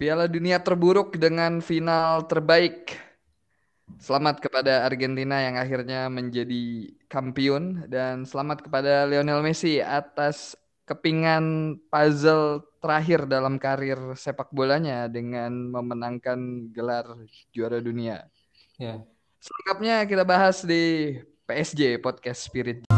Piala Dunia terburuk dengan final terbaik. Selamat kepada Argentina yang akhirnya menjadi kampiun dan selamat kepada Lionel Messi atas kepingan puzzle terakhir dalam karir sepak bolanya dengan memenangkan gelar juara dunia. Ya. Selengkapnya kita bahas di PSJ Podcast Spirit.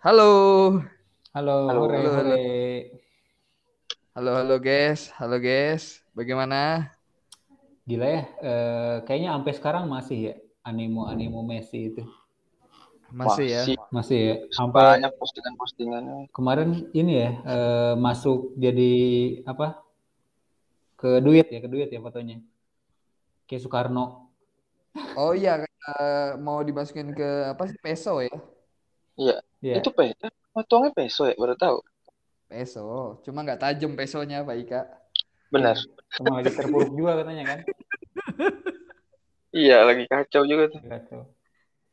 Halo. Halo, Halo, halo, halo. Halo, halo guys. Halo guys. Bagaimana? Gila ya, eh, kayaknya sampai sekarang masih ya animo-animo Messi itu. Masih ya? Masih ya. Sampai banyak postingan-postingannya. kemarin ini ya, eh, masuk jadi apa? Ke duit ya, ke duit ya fotonya. Kayak Soekarno. Oh iya, eh, mau dimasukin ke apa sih peso ya? Iya, Iya. itu peso. Potongnya peso ya, baru tahu. Peso. Cuma nggak tajam pesonya, Pak Ika. Benar. Emang lagi terpuruk juga katanya kan. Iya, lagi kacau juga tuh. Kacau.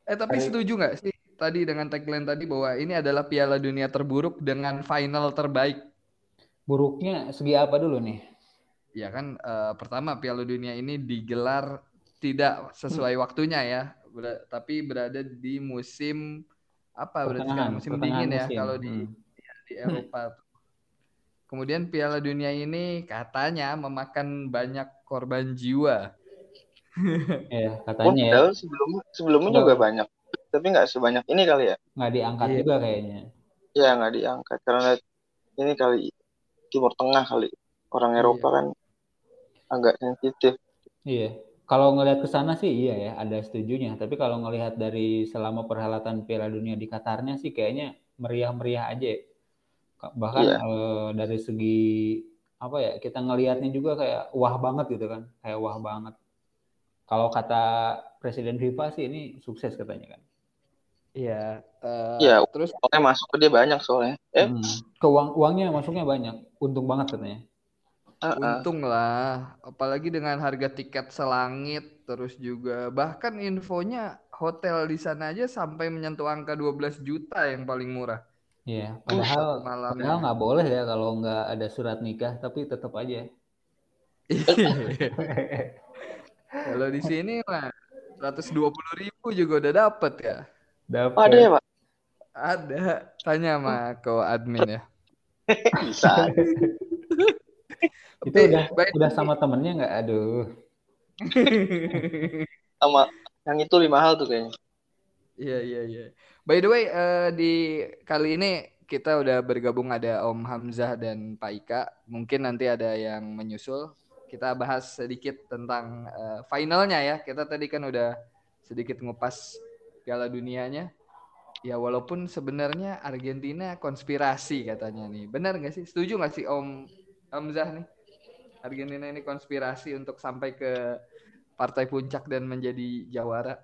Eh tapi setuju nggak sih tadi dengan tagline tadi bahwa ini adalah Piala Dunia terburuk dengan final terbaik? Buruknya segi apa dulu nih? Ya kan eh, pertama Piala Dunia ini digelar tidak sesuai waktunya ya, Ber- tapi berada di musim apa berarti Pertengahan, musim dingin ya musim. kalau di Hmm. di Eropa. Kemudian Piala Dunia ini katanya memakan banyak korban jiwa. Ya, Oh, katanya ya. padahal sebelumnya juga banyak. Tapi nggak sebanyak ini kali ya. Nggak diangkat Iya. juga kayaknya. Ya, nggak diangkat. Karena ini kali Timur Tengah kali. Orang Iya. Eropa kan agak sensitif. Iya, kalau ngelihat ke sana sih iya ya, ada setujunya. Tapi kalau ngelihat dari selama perhelatan Piala Dunia di Qatarnya sih kayaknya meriah-meriah aja. ya. Ka- Bahkan Iya. eh, dari segi apa ya, kita ngelihatnya juga kayak wah banget gitu kan, kayak wah banget. Kalau kata Presiden FIFA sih ini sukses katanya kan. Iya. eh, Iya, terus Pokoknya masuk ke dia banyak soalnya. Eh, Hmm. Ke uang uangnya masuknya banyak, untung banget katanya. Ah. Untung lah, apalagi dengan harga tiket selangit, terus juga bahkan infonya hotel di sana aja sampai menyentuh angka 12 juta yang paling murah. Iya, padahal malamnya. padahal nggak boleh ya kalau nggak ada surat nikah, tapi tetap aja. Kalau di sini mah 120 ribu juga udah dapet ya. Dapat. Oh, ada ya, Pak? Ada, tanya sama ko admin ya. Bisa. Itu Tapi udah by- udah sama temennya nggak? Aduh. Sama yang itu lima hal tuh kayaknya. Iya iya iya. By the way, eh, di kali ini kita udah bergabung ada Om Hamzah dan Pak Ika. Mungkin nanti ada yang menyusul. Kita bahas sedikit tentang eh, finalnya ya. Kita tadi kan udah sedikit ngupas Piala Dunianya. Ya walaupun sebenarnya Argentina konspirasi katanya nih. Benar nggak sih? Setuju nggak sih Om Hamzah nih? Argentina ini konspirasi untuk sampai ke partai puncak dan menjadi jawara.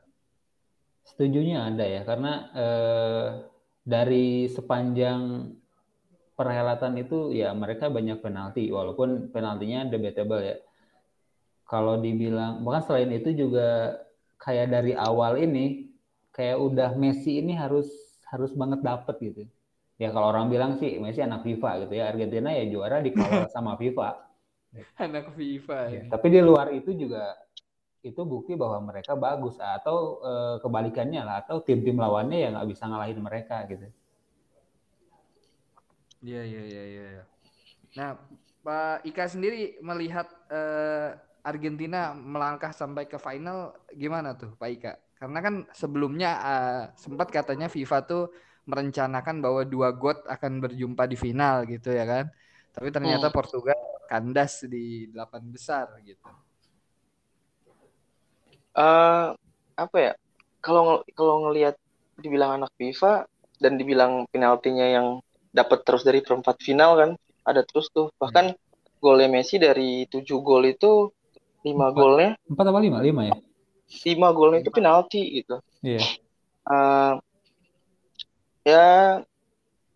Setujunya ada ya, karena eh, dari sepanjang perhelatan itu ya mereka banyak penalti, walaupun penaltinya debatable ya. Kalau dibilang, bahkan selain itu juga kayak dari awal ini, kayak udah Messi ini harus harus banget dapet gitu. Ya kalau orang bilang sih Messi anak FIFA gitu ya, Argentina ya juara dikawal sama FIFA. Anak FIFA ya. Tapi di luar itu juga itu bukti bahwa mereka bagus atau eh, kebalikannya lah atau tim-tim lawannya yang nggak bisa ngalahin mereka gitu. Iya iya iya iya. iya. Nah, Pak Ika sendiri melihat eh, Argentina melangkah sampai ke final gimana tuh, Pak Ika? Karena kan sebelumnya eh, sempat katanya FIFA tuh merencanakan bahwa dua God akan berjumpa di final gitu ya kan. Tapi ternyata Hmm. Portugal kandas di delapan besar gitu. eh apa ya? Kalau kalau ngelihat dibilang anak FIFA dan dibilang penaltinya yang dapat terus dari perempat final kan, ada terus tuh. Bahkan golnya Messi dari 7 gol itu 5 Empat. golnya, Empat apa lima? Lima ya? 5 golnya itu penalti gitu. Iya. Eh, ya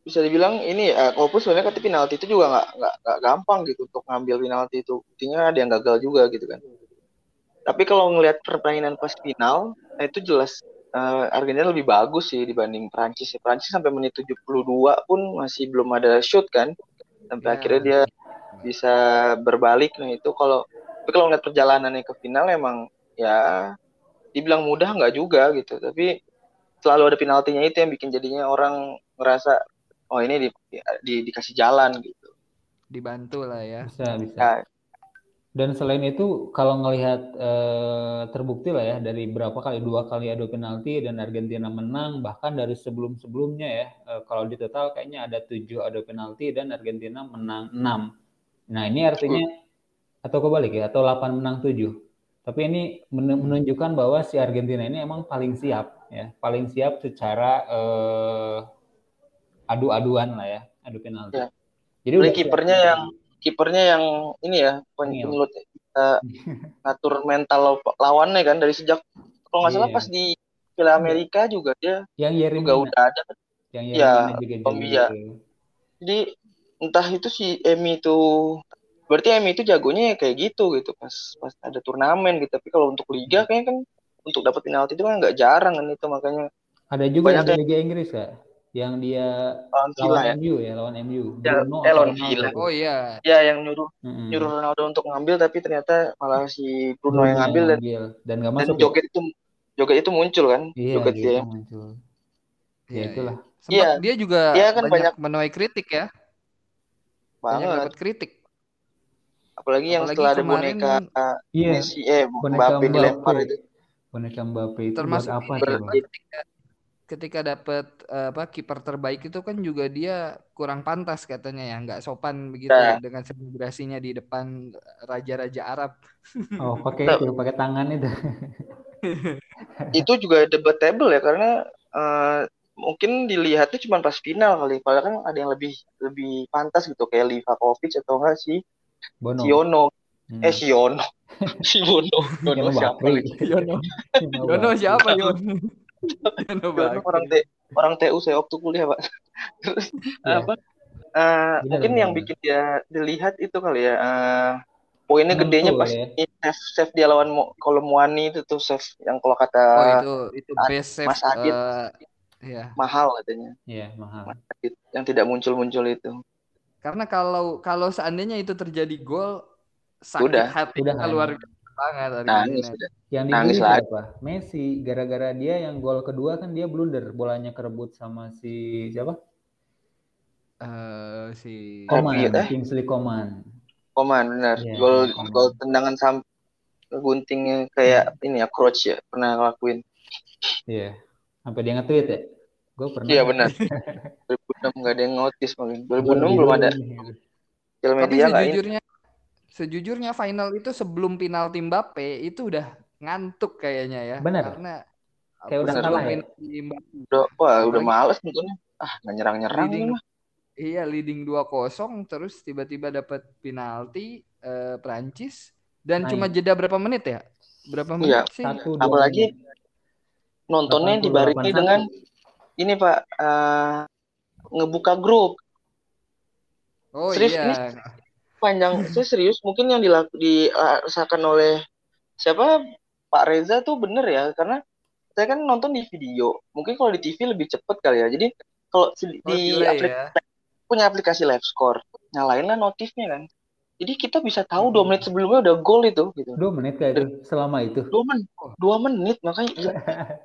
bisa dibilang ini ya, walaupun sebenarnya kata penalti itu juga nggak nggak gampang gitu untuk ngambil penalti itu. Buktinya ada yang gagal juga gitu kan. Tapi kalau ngelihat permainan pas final, nah itu jelas uh, Argentina lebih bagus sih dibanding Prancis. Prancis sampai menit 72 pun masih belum ada shoot kan. Sampai yeah. akhirnya dia bisa berbalik. Nah itu kalau tapi kalau ngeliat perjalanannya ke final emang ya dibilang mudah nggak juga gitu. Tapi selalu ada penaltinya itu yang bikin jadinya orang ngerasa oh ini di, di, dikasih jalan gitu. Dibantu lah ya. Bisa bisa. Ya, dan selain itu kalau ngelihat eh, terbukti lah ya dari berapa kali dua kali adu penalti dan Argentina menang bahkan dari sebelum-sebelumnya ya eh, kalau di total kayaknya ada tujuh adu penalti dan Argentina menang enam. Nah ini artinya atau kebalik ya atau 8 menang 7. Tapi ini menunjukkan bahwa si Argentina ini emang paling siap ya, paling siap secara eh, adu-aduan lah ya, adu penalti. Ya. Jadi udah kipernya yang kipernya yang ini ya penyulut uh, ngatur mental lawannya kan dari sejak kalau nggak salah yeah. pas di Piala Amerika juga dia yang Yerimina. juga udah ada. Yang ya juga jadi entah itu si Emi itu berarti Emi itu jagonya ya kayak gitu gitu pas pas ada turnamen gitu. Tapi kalau untuk liga kayaknya kan untuk dapat penalti itu kan nggak jarang kan itu makanya ada juga Banyak yang Liga Inggris ya yang dia lawan, lawan ya? MU ya lawan MU ya, Bruno eh, lawan Villa. Oh iya. Ya yang nyuruh mm-hmm. nyuruh Ronaldo untuk ngambil tapi ternyata malah si Bruno, Bruno yang ngambil dan dan gak masuk dan joget ya? itu joget itu muncul kan? Iya, joget dia. muncul. Ya, itulah. iya. Dia juga dia kan banyak, banyak menuai kritik ya. Banyak dapat kritik. Apalagi yang apalagi setelah ada boneka iya, Messi eh Mbappe. dilempar itu boneka Mbappe itu termasuk buat apa coba? ketika dapat uh, apa kiper terbaik itu kan juga dia kurang pantas katanya ya nggak sopan begitu nah. dengan selebrasinya di depan raja-raja Arab. Oh pakai itu pakai tangan itu. itu juga debatable ya karena uh, mungkin dilihatnya cuma pas final kali. Padahal kan ada yang lebih lebih pantas gitu kayak Livakovic atau enggak sih Bono. Siono. Hmm. Eh Siono. si Bono. Bono siapa? Yono. Yono siapa Yono? orang T orang TU saya waktu kuliah pak terus ya. apa uh, mungkin yang bikin dia dilihat itu kali ya uh, poinnya gedenya pas ya. save save dia lawan Mo, kalau Muani itu tuh save yang kalau kata oh, itu itu best save Mas Adit uh, ya. mahal katanya iya mahal Mas Adit, yang tidak muncul-muncul itu karena kalau kalau seandainya itu terjadi gol sakit udah, hati udah luar biasa banget nangis Yang nangis lah apa? Messi gara-gara dia yang gol kedua kan dia blunder bolanya kerebut sama si siapa? Uh, si Koman, ya? Kingsley Koman. Koman benar. Yeah, gol Koman. gol tendangan sam guntingnya kayak ini ya coach ya pernah ngelakuin. Iya. Yeah. Sampai dia nge-tweet ya? Gue pernah. Iya benar. 2006 nggak ada yang notice mungkin. 2006 belum ada. Sosial media Tapi sejujurnya sejujurnya final itu sebelum penalti Mbappe itu udah ngantuk kayaknya ya. Benar. Karena kayak udah kalah ya. Udah, wah, udah males nontonnya. Ah, nggak nyerang-nyerang leading, Iya, leading 2-0 terus tiba-tiba dapat penalti eh, Prancis dan nah, cuma jeda berapa menit ya? Berapa menit iya. sih? Satu, Apalagi menit. nontonnya dibarengi dengan ini Pak uh, ngebuka grup. Oh Serius, iya. Ini panjang saya serius mungkin yang dirasakan oleh siapa? Pak Reza tuh bener ya karena saya kan nonton di video. Mungkin kalau di TV lebih cepet kali ya. Jadi kalau di, oh, di aplikasi, ya. punya aplikasi live score nyalain lah notifnya kan. Jadi kita bisa tahu dua menit sebelumnya udah gol itu gitu. Dua menit kayak itu selama itu? Dua menit dua menit makanya ya,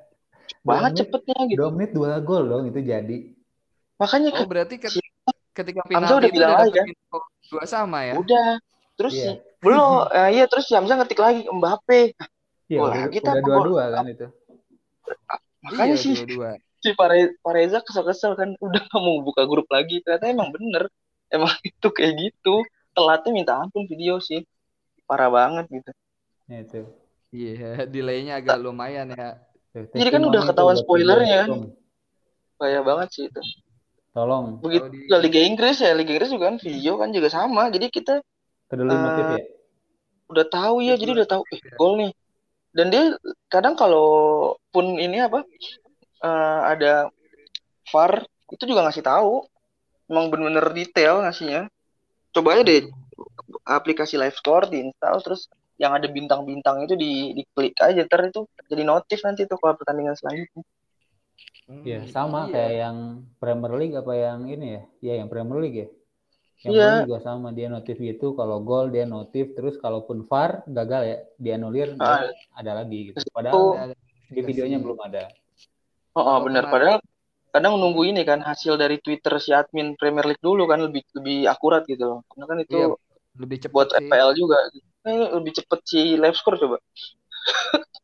banget menit, cepetnya gitu. dua menit dua gol dong itu jadi. Makanya oh, berarti ketika penalti udah bilang lagi kan dua sama ya udah terus yeah. belum uh, iya terus Hamzah ngetik lagi Mbappe Iya, oh, kita udah dua-dua kan itu. Makanya iya, sih dua -dua. si Pareza kesel-kesel kan udah mau buka grup lagi ternyata emang bener emang itu kayak gitu telatnya minta ampun video sih parah banget gitu. Ya, itu. Iya, yeah, delaynya agak lumayan ya. Jadi kan udah ketahuan spoilernya kan. Kayak banget sih itu. Tolong. Begitu di... Liga Inggris ya, Liga Inggris juga kan video kan juga sama. Jadi kita uh, motif ya. Udah tahu ya, jadi udah tahu eh gol nih. Dan dia kadang kalau pun ini apa uh, ada VAR itu juga ngasih tahu. Emang bener-bener detail ngasihnya. Coba aja deh aplikasi live score diinstal terus yang ada bintang-bintang itu di diklik aja ter itu jadi notif nanti tuh kalau pertandingan selanjutnya. Iya, sama iya. kayak yang Premier League apa yang ini ya? Iya, yang Premier League ya. Yang Iya. Premier juga sama, dia notif gitu kalau gol dia notif terus kalaupun VAR gagal ya, dianulir dia Ah. ada lagi gitu. Padahal itu- Ada di videonya belum ada. Oh, oh, benar. Padahal kadang nunggu ini kan hasil dari Twitter si admin Premier League dulu kan lebih lebih akurat gitu loh. Karena kan itu Iya, lebih cepat buat sih. FPL juga. Eh, lebih cepet si live score coba.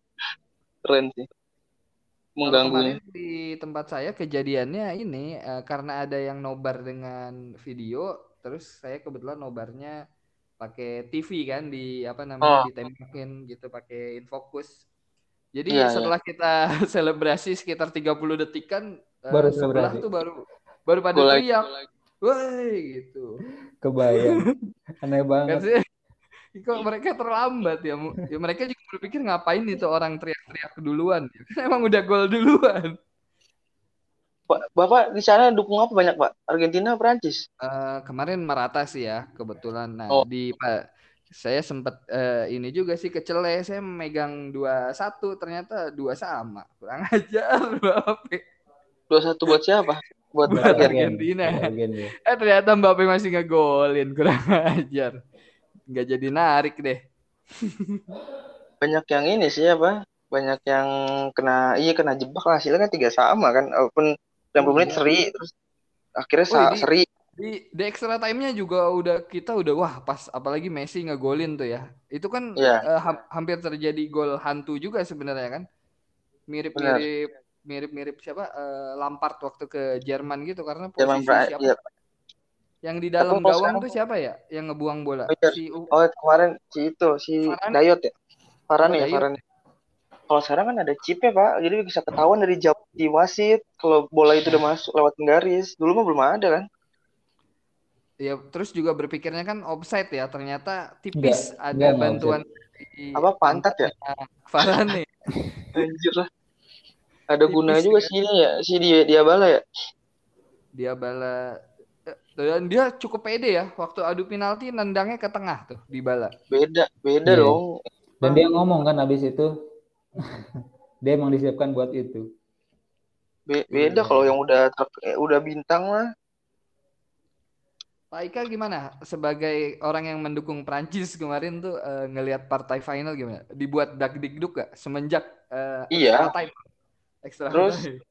Keren sih. Mengganggunya. kemarin di tempat saya kejadiannya ini eh, karena ada yang nobar dengan video, terus saya kebetulan nobarnya pakai TV kan di apa namanya Oh. ditembakin gitu pakai infocus. Jadi iya. setelah kita selebrasi sekitar 30 detik kan eh, Baru sebelah selebrasi. tuh baru baru pada teriak, "Woi!" gitu. Kebayang. Aneh Kan banget. sih kok mereka terlambat ya. Ya mereka juga berpikir ngapain itu orang teriak-teriak duluan. Kan emang udah gol duluan. Pak, Bapak di sana dukung apa banyak, Pak? Argentina, Prancis? Eh, kemarin merata sih ya kebetulan. Nah Oh. di Pak saya sempat eh, ini juga sih kecele. Saya megang dua satu ternyata dua sama. Kurang ajar Mbappe. 2-1 buat siapa? Buat Buat Argentina. Argentina. Eh ternyata Mbappe masih ngegolin. Kurang ajar. Nggak jadi narik deh. Banyak yang ini sih apa? Banyak yang kena iya kena jebak lah hasilnya kan tiga sama kan. Walaupun 90 menit Iya. seri terus akhirnya Oh, sa- ini- seri. Di, di extra time-nya juga udah kita udah wah pas apalagi Messi ngegolin tuh ya. Itu kan Iya. eh, ham- hampir terjadi gol hantu juga sebenarnya kan. Mirip-mirip mirip-mirip siapa eh, Lampard waktu ke Jerman gitu karena Jerman posisi Pra- siapa iya. Yang di dalam Tapi gawang sekarang- tuh siapa ya yang ngebuang bola? Oh, iya. Si U- Oh kemarin si itu si Varane. Dayot ya. Varane Oh, ya Dayot. Kalau sekarang kan ada chipnya Pak, jadi bisa ketahuan dari jauh di wasit kalau bola itu udah masuk lewat garis. Dulu mah belum ada kan. ya terus juga berpikirnya kan offside ya ternyata tipis ada enggak, enggak bantuan dari Apa pantat ya? Varane. Anjir lah. Ada Tipis gunanya juga kan. sih ini ya, si dia dia bala ya. dia bala dan dia cukup pede ya waktu adu penalti nendangnya ke tengah tuh di bala Beda, beda Iya. dong. Dan dia ngomong kan habis itu dia emang disiapkan buat itu. Be- beda kalau yang udah ter- eh, udah bintang lah. Pak Ika gimana sebagai orang yang mendukung Prancis kemarin tuh eh, ngelihat partai final gimana dibuat dak dikduk gak semenjak eh, Iya. extra time extra Terus, time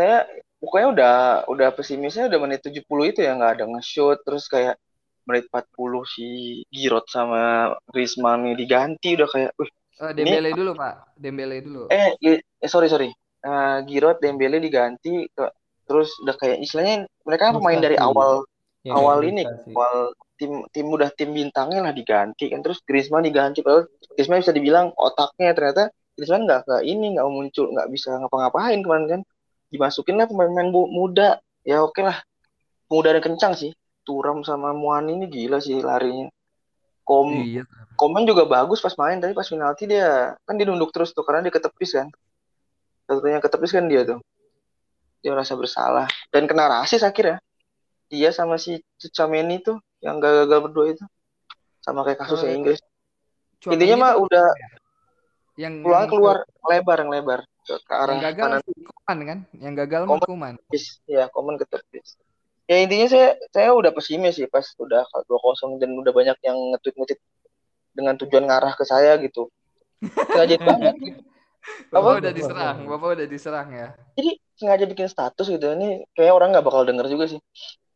Saya pokoknya udah udah pesimisnya udah menit 70 itu ya nggak ada nge-shoot. Terus kayak menit 40 si Giroud sama Griezmann diganti udah kayak "Wih, Eh, Dembele dulu Pak. Dembele dulu. Eh, eh sorry sorry. Eh, Giroud Dembele diganti ke- terus udah kayak istilahnya mereka kan pemain dari awal Ya, awal kayak ini. Awal tim tim udah tim bintangnya lah diganti kan. Terus Griezmann diganti padahal Griezmann bisa dibilang otaknya ternyata Griezmann nggak ke ini nggak muncul nggak bisa ngapa-ngapain kemarin kan dimasukin lah pemain-pemain muda. Ya oke lah. Muda dan kencang sih. Turam sama Muani ini gila sih larinya. Kom iya Komen juga bagus pas main tapi pas penalti dia kan dia nunduk terus tuh karena dia ketepis kan. Satunya ketepis kan dia tuh. Dia merasa bersalah. Dan kena rasis akhirnya. Dia sama si Tchouameni tuh yang gagal-gagal berdua itu. Sama kayak kasusnya Eh, Inggris. Intinya mah udah yang keluar. keluar lebar yang lebar ke, ke arah yang gagal kanan. Kuman kan? Yang gagal mah. Kuman. ya komen ketepis ya intinya saya saya udah pesimis sih pas udah 2-0 dan udah banyak yang nge-tweet-nge-tweet dengan tujuan ngarah ke saya gitu. Sengaja banget. Gitu. Bapak Apa? udah diserang Bapak udah diserang ya? Jadi sengaja bikin status gitu. Ini kayak orang nggak bakal denger juga sih.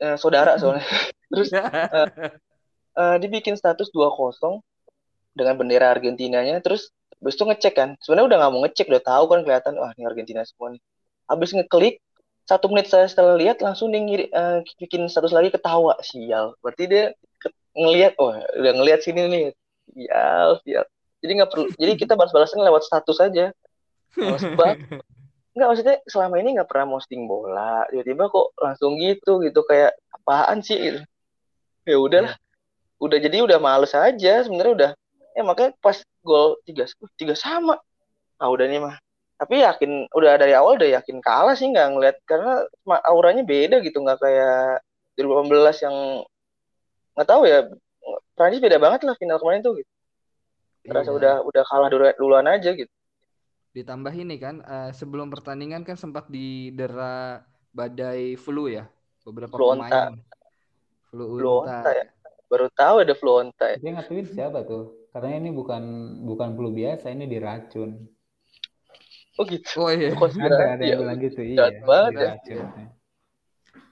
Eh, saudara soalnya. Terus eh, dia bikin status 2-0 dengan bendera Argentinanya. Terus habis itu ngecek kan sebenarnya udah nggak mau ngecek udah tahu kan kelihatan wah ini Argentina semua nih. Habis ngeklik satu menit saya setelah lihat langsung dia ngiri, eh, bikin status lagi ketawa. Sial berarti dia ngelihat oh udah ngelihat sini nih. Sial sial. Jadi nggak perlu jadi kita balas-balasnya lewat status aja. Banget. Enggak maksudnya selama ini nggak pernah posting bola tiba-tiba kok langsung gitu gitu kayak apaan sih? Gitu. ya udahlah. Udah jadi udah males aja sebenarnya udah ya makanya pas gol tiga tiga sama ah udah nih mah tapi yakin udah dari awal udah yakin kalah sih nggak ngeliat karena auranya beda gitu nggak kayak 2018 yang nggak tahu ya Prancis beda banget lah final kemarin tuh gitu. Terasa Iya. udah udah kalah dulu- duluan aja gitu. Ditambah ini kan eh, sebelum pertandingan kan sempat didera badai flu ya beberapa Flu onta. pemain. Flu Flu unta. onta ya. Baru tahu ada flu onta ya. Dia nge-tweet siapa tuh? Katanya ini bukan bukan flu biasa, ini diracun. Oh gitu. Oh iya. Ada ada ya. yang bilang gitu, iya. Ya. diracun.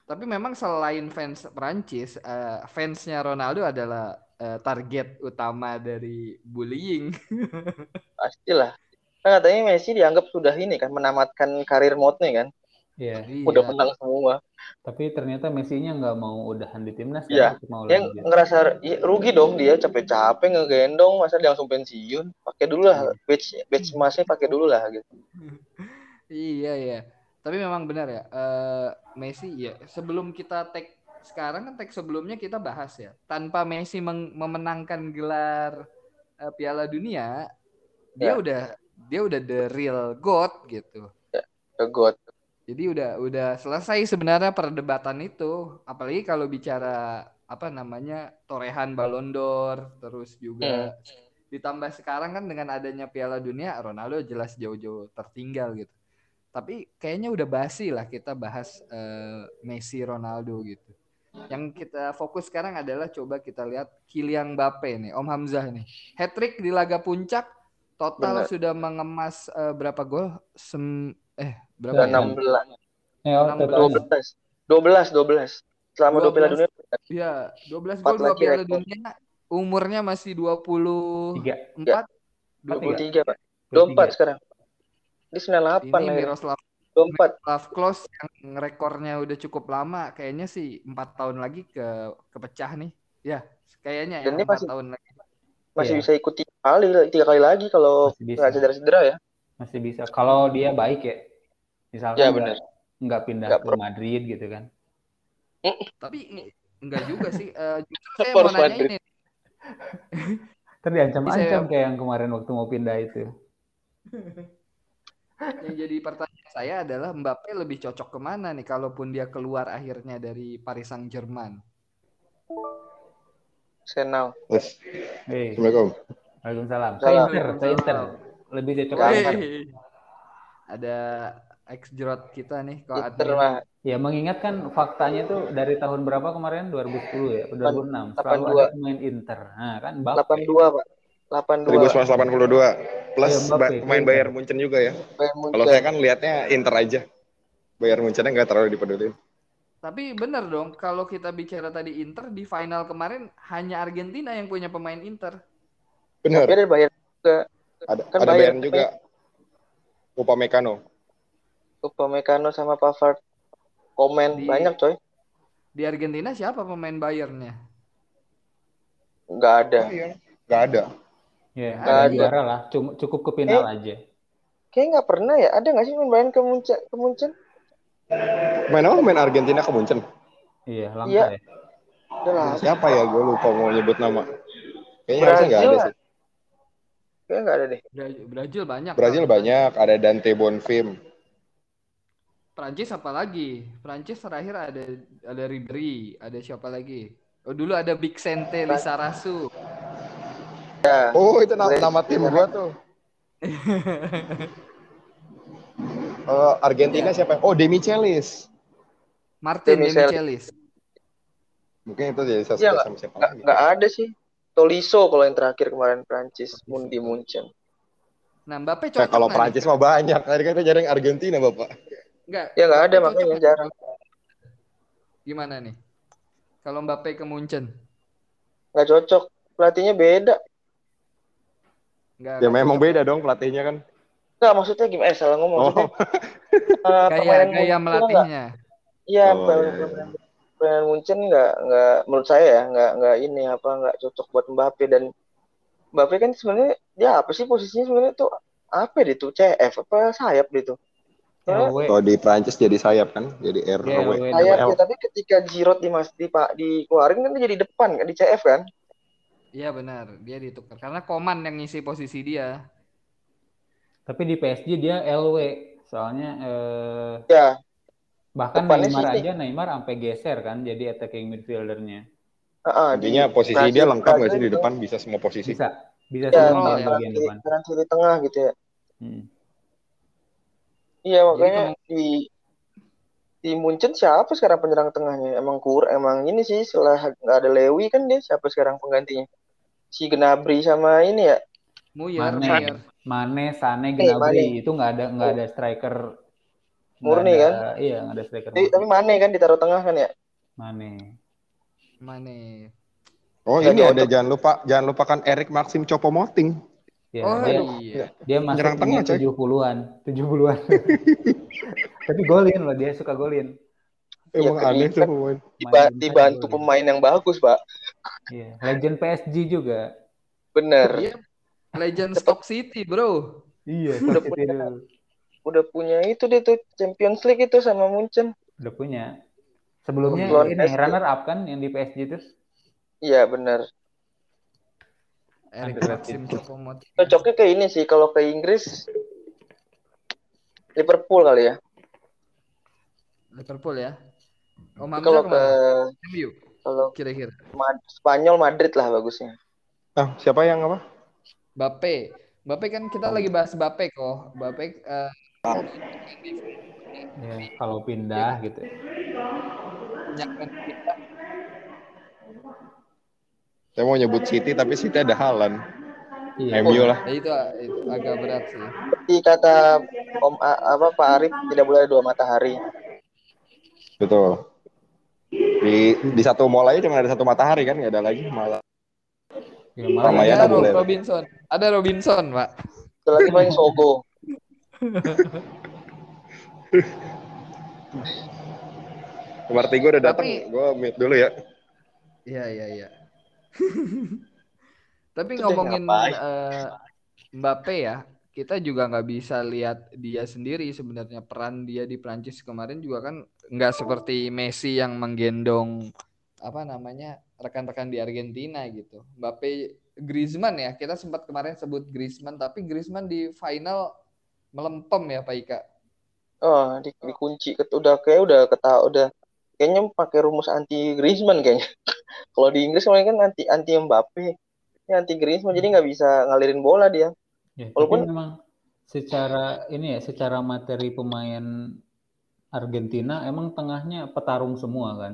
Tapi memang selain fans Prancis, eh, fansnya Ronaldo adalah eh, target utama dari bullying. Pastilah. Kan katanya Messi dianggap sudah ini kan menamatkan karir mode-nya kan. Iya. Udah Iya. menang semua. Tapi ternyata Messi-nya nggak mau udahan di timnas Iya. kan, mau Yang lanjut. ngerasa ya, rugi dong dia capek-capek ngegendong masa dia langsung pensiun. Pakai dulu lah badge badge emasnya pakai dulu lah gitu. Iya ya. Tapi memang benar ya. eh, Messi ya sebelum kita tag sekarang kan tag sebelumnya kita bahas ya. Tanpa Messi memenangkan gelar eh, Piala Dunia, dia Ya. udah dia udah the real god gitu. The God. Jadi udah udah selesai sebenarnya perdebatan itu. Apalagi kalau bicara apa namanya torehan Ballon d'Or terus juga ditambah sekarang kan dengan adanya Piala Dunia Ronaldo jelas jauh-jauh tertinggal gitu. Tapi kayaknya udah basi lah kita bahas eh, Messi Ronaldo gitu. Yang kita fokus sekarang adalah coba kita lihat Kylian Mbappe nih, Om Hamzah nih. Hat trick di laga puncak total Benar. sudah mengemas eh, berapa gol? Sem eh Berapa ya? 16 Eh, oh, Enam totalnya. 12. 12 12. Selama dua Piala 12. Dunia Iya, 12 Empat gol dua Piala. Dunia. Umurnya masih 24. Tiga. 23 Pak. 24 sekarang. Di 98 Ini. Miroslav 24. Miroslav Klose yang rekornya udah cukup lama, kayaknya sih empat tahun lagi ke kepecah nih. Ya, kayaknya ya Dan ini empat masih- tahun lagi. Masih Iya. bisa ikut tiga kali, tiga kali lagi kalau Masih bisa. nggak cedera-cedera ya. Masih bisa. Kalau dia baik ya. Misalkan Ya nggak- benar. nggak pindah Nggak ke pro- Madrid gitu kan. Tapi enggak juga sih. Justru saya mau nanya Madrid. ini. Terus diancam-ancam Bisa- kayak yang kemarin waktu mau pindah itu. Yang jadi pertanyaan saya adalah Mbappe lebih cocok ke mana nih kalaupun dia keluar akhirnya dari Paris Saint-Germain? Senau. Yes. Assalamualaikum. Waalaikumsalam. Salam. Inter, ke Inter. Lebih cocok. Wey. Ada ex jerot kita nih admin. mah Ya mengingatkan faktanya tuh dari tahun berapa kemarin? 2010 ya? 2006. Selalu 82. ada pemain Inter. Nah kan Mbappe. 82 Pak. 82. 1982 plus Mbappe, ba- pemain Inter. Bayern Munchen juga ya. Kalau saya kan lihatnya Inter aja. Bayern Munchennya nggak terlalu dipeduliin. Tapi bener dong, kalau kita bicara tadi Inter di final kemarin hanya Argentina yang punya pemain Inter. Benar. Ada Bayern juga. Ada, kan ada Bayern Bayern juga. Upamecano. Upamecano sama Pavard. Komen Di- banyak coy. Di Argentina siapa pemain Bayernnya? Nggak ada. Nggak ada. Ya, Nggak ada ada. juara lah. Cuma cukup ke final aja. Kayaknya nggak pernah ya. Ada nggak sih main Bayern ke Munchen? Ke Munchen? Main apa? Main Argentina ke Munchen. Iya, langka Iya. ya. Udah. Siapa ya? Gue lupa mau nyebut nama. Kayaknya harusnya nggak ada sih. Kayaknya nggak ada deh. Bra- Brazil banyak. Brazil banyak. Ada Dante Bonfim. Prancis apa lagi? Prancis terakhir ada ada Ribéry, ada siapa lagi? Oh dulu ada Big Sente Lizarazu. Oh itu na- nama tim gua tuh. Eh, Argentina siapa? Oh Demi Celis. Martin Demi Demichelis. Mungkin itu jadi sesuatu nggak- sama siapa Nggak, lagi. nggak ada sih. Tolisso kalau yang terakhir kemarin Prancis Mun di Munchen. Nah, Mbappe Nah, cocok kalau nggak Prancis mah banyak. Tadi kan kita jarang Argentina, Bapak. Nggak. Ya nggak ada makanya jarang. Gimana nih? Kalau Mbappe ke Munchen? Nggak cocok. Pelatihnya beda. Nggak, Ya memang cocok. beda dong pelatihnya kan. Nggak maksudnya gimana? Eh salah ngomong. Oh, eh, Gaya, pemain gaya melatihnya. Iya, Oh, pemain, iya, iya. Munchen nggak nggak menurut saya ya nggak nggak ini apa nggak cocok buat Mbappe dan Mbappe kan sebenarnya dia apa sih posisinya sebenarnya tuh apa dia tuh CF apa sayap dia tuh? LW. kalau di Prancis jadi sayap kan, jadi Iya, RW. LW. sayap ya, tapi ketika Giroud di mas di pak dikeluarin kan dia jadi depan kan di CF kan? Iya benar, dia ditukar karena Koman yang ngisi posisi dia. Tapi di PSG dia LW. Soalnya eh, Ya, bahkan Depannya Neymar sih- aja Neymar sampai geser kan jadi attacking midfieldernya. heeh, di Intinya posisi Brazil- dia lengkap nggak sih di itu depan bisa semua posisi. Bisa. Bisa Ya, semua Oh, di ya. bagian depan. kanan kiri tengah gitu ya. Hmm. Iya makanya di di Munchen siapa sekarang penyerang tengahnya? Emang kur, emang ini sih setelah nggak ada Lewi kan dia siapa sekarang penggantinya? Si Gnabry sama ini ya. Muyer, Mane, Muyer. Mane, Sane, Eh, Gnabry itu nggak ada nggak ada striker Murni ada- kan? Iya nggak ada striker. Tapi, tapi Mane kan ditaruh tengah kan ya? Mane. Mane. Oh Ya, ini ada jangan lupa jangan lupakan Erik Maxim Chopomoting. Ya, oh dia iya. dia masuk tengah, coy. tujuh puluhan, tujuh puluhan. Tapi golin loh dia suka golin. Emang Iya, aneh tuh pemain. Diba- Main dibantu golin. pemain yang bagus, Pak. Iya, legend PSG juga. Bener. Dia legend Stock City, Bro. Iya, Udah City dulu. Udah punya itu dia tuh Champions League itu sama Munchen. Udah punya. Sebelumnya Lawan ini runner up kan yang di PSG itu. Iya bener. Underrated. Maxim Choupo-Moting. Cocoknya ke ini sih kalau ke Inggris Liverpool kali ya. Liverpool ya. Oh, Kalau ke? MU kalau kira-kira. Ma- Spanyol Madrid lah bagusnya. Ah, siapa yang apa? Bape. Bape kan kita lagi bahas Bape kok. Bape eh, Ya, kalau pindah gitu. nyaman kita. Saya mau nyebut City tapi City ada Halan. Iya. MU lah. Ya, itu, itu agak berat sih. Seperti kata Om A- apa Pak Arif tidak boleh ada dua matahari. Betul. Di di satu mall aja cuma ada satu matahari kan, nggak ada lagi malah. Ya, malah Ada yang- boleh. Robinson. Ada Robinson, Pak. Itu lagi paling Sogo. Berarti gue udah datang, Tapi- gue mute dulu ya. Iya, iya, iya. Tapi ngomongin ngapain? eh, Mbappe ya, kita juga nggak bisa lihat dia sendiri sebenarnya peran dia di Prancis kemarin juga kan nggak seperti Messi yang menggendong apa namanya rekan-rekan di Argentina gitu. Mbappe Griezmann ya, kita sempat kemarin sebut Griezmann, tapi Griezmann di final melempem ya Pak Ika. Oh, di, dikunci udah kayak udah ketahu udah kayaknya pakai rumus anti Griezmann kayaknya. Kalau di Inggris kemarin kan anti anti Mbappe. Ini anti Griezmann jadi nggak bisa ngalirin bola dia. Ya, Walaupun- memang secara ini ya, secara materi pemain Argentina emang tengahnya petarung semua kan.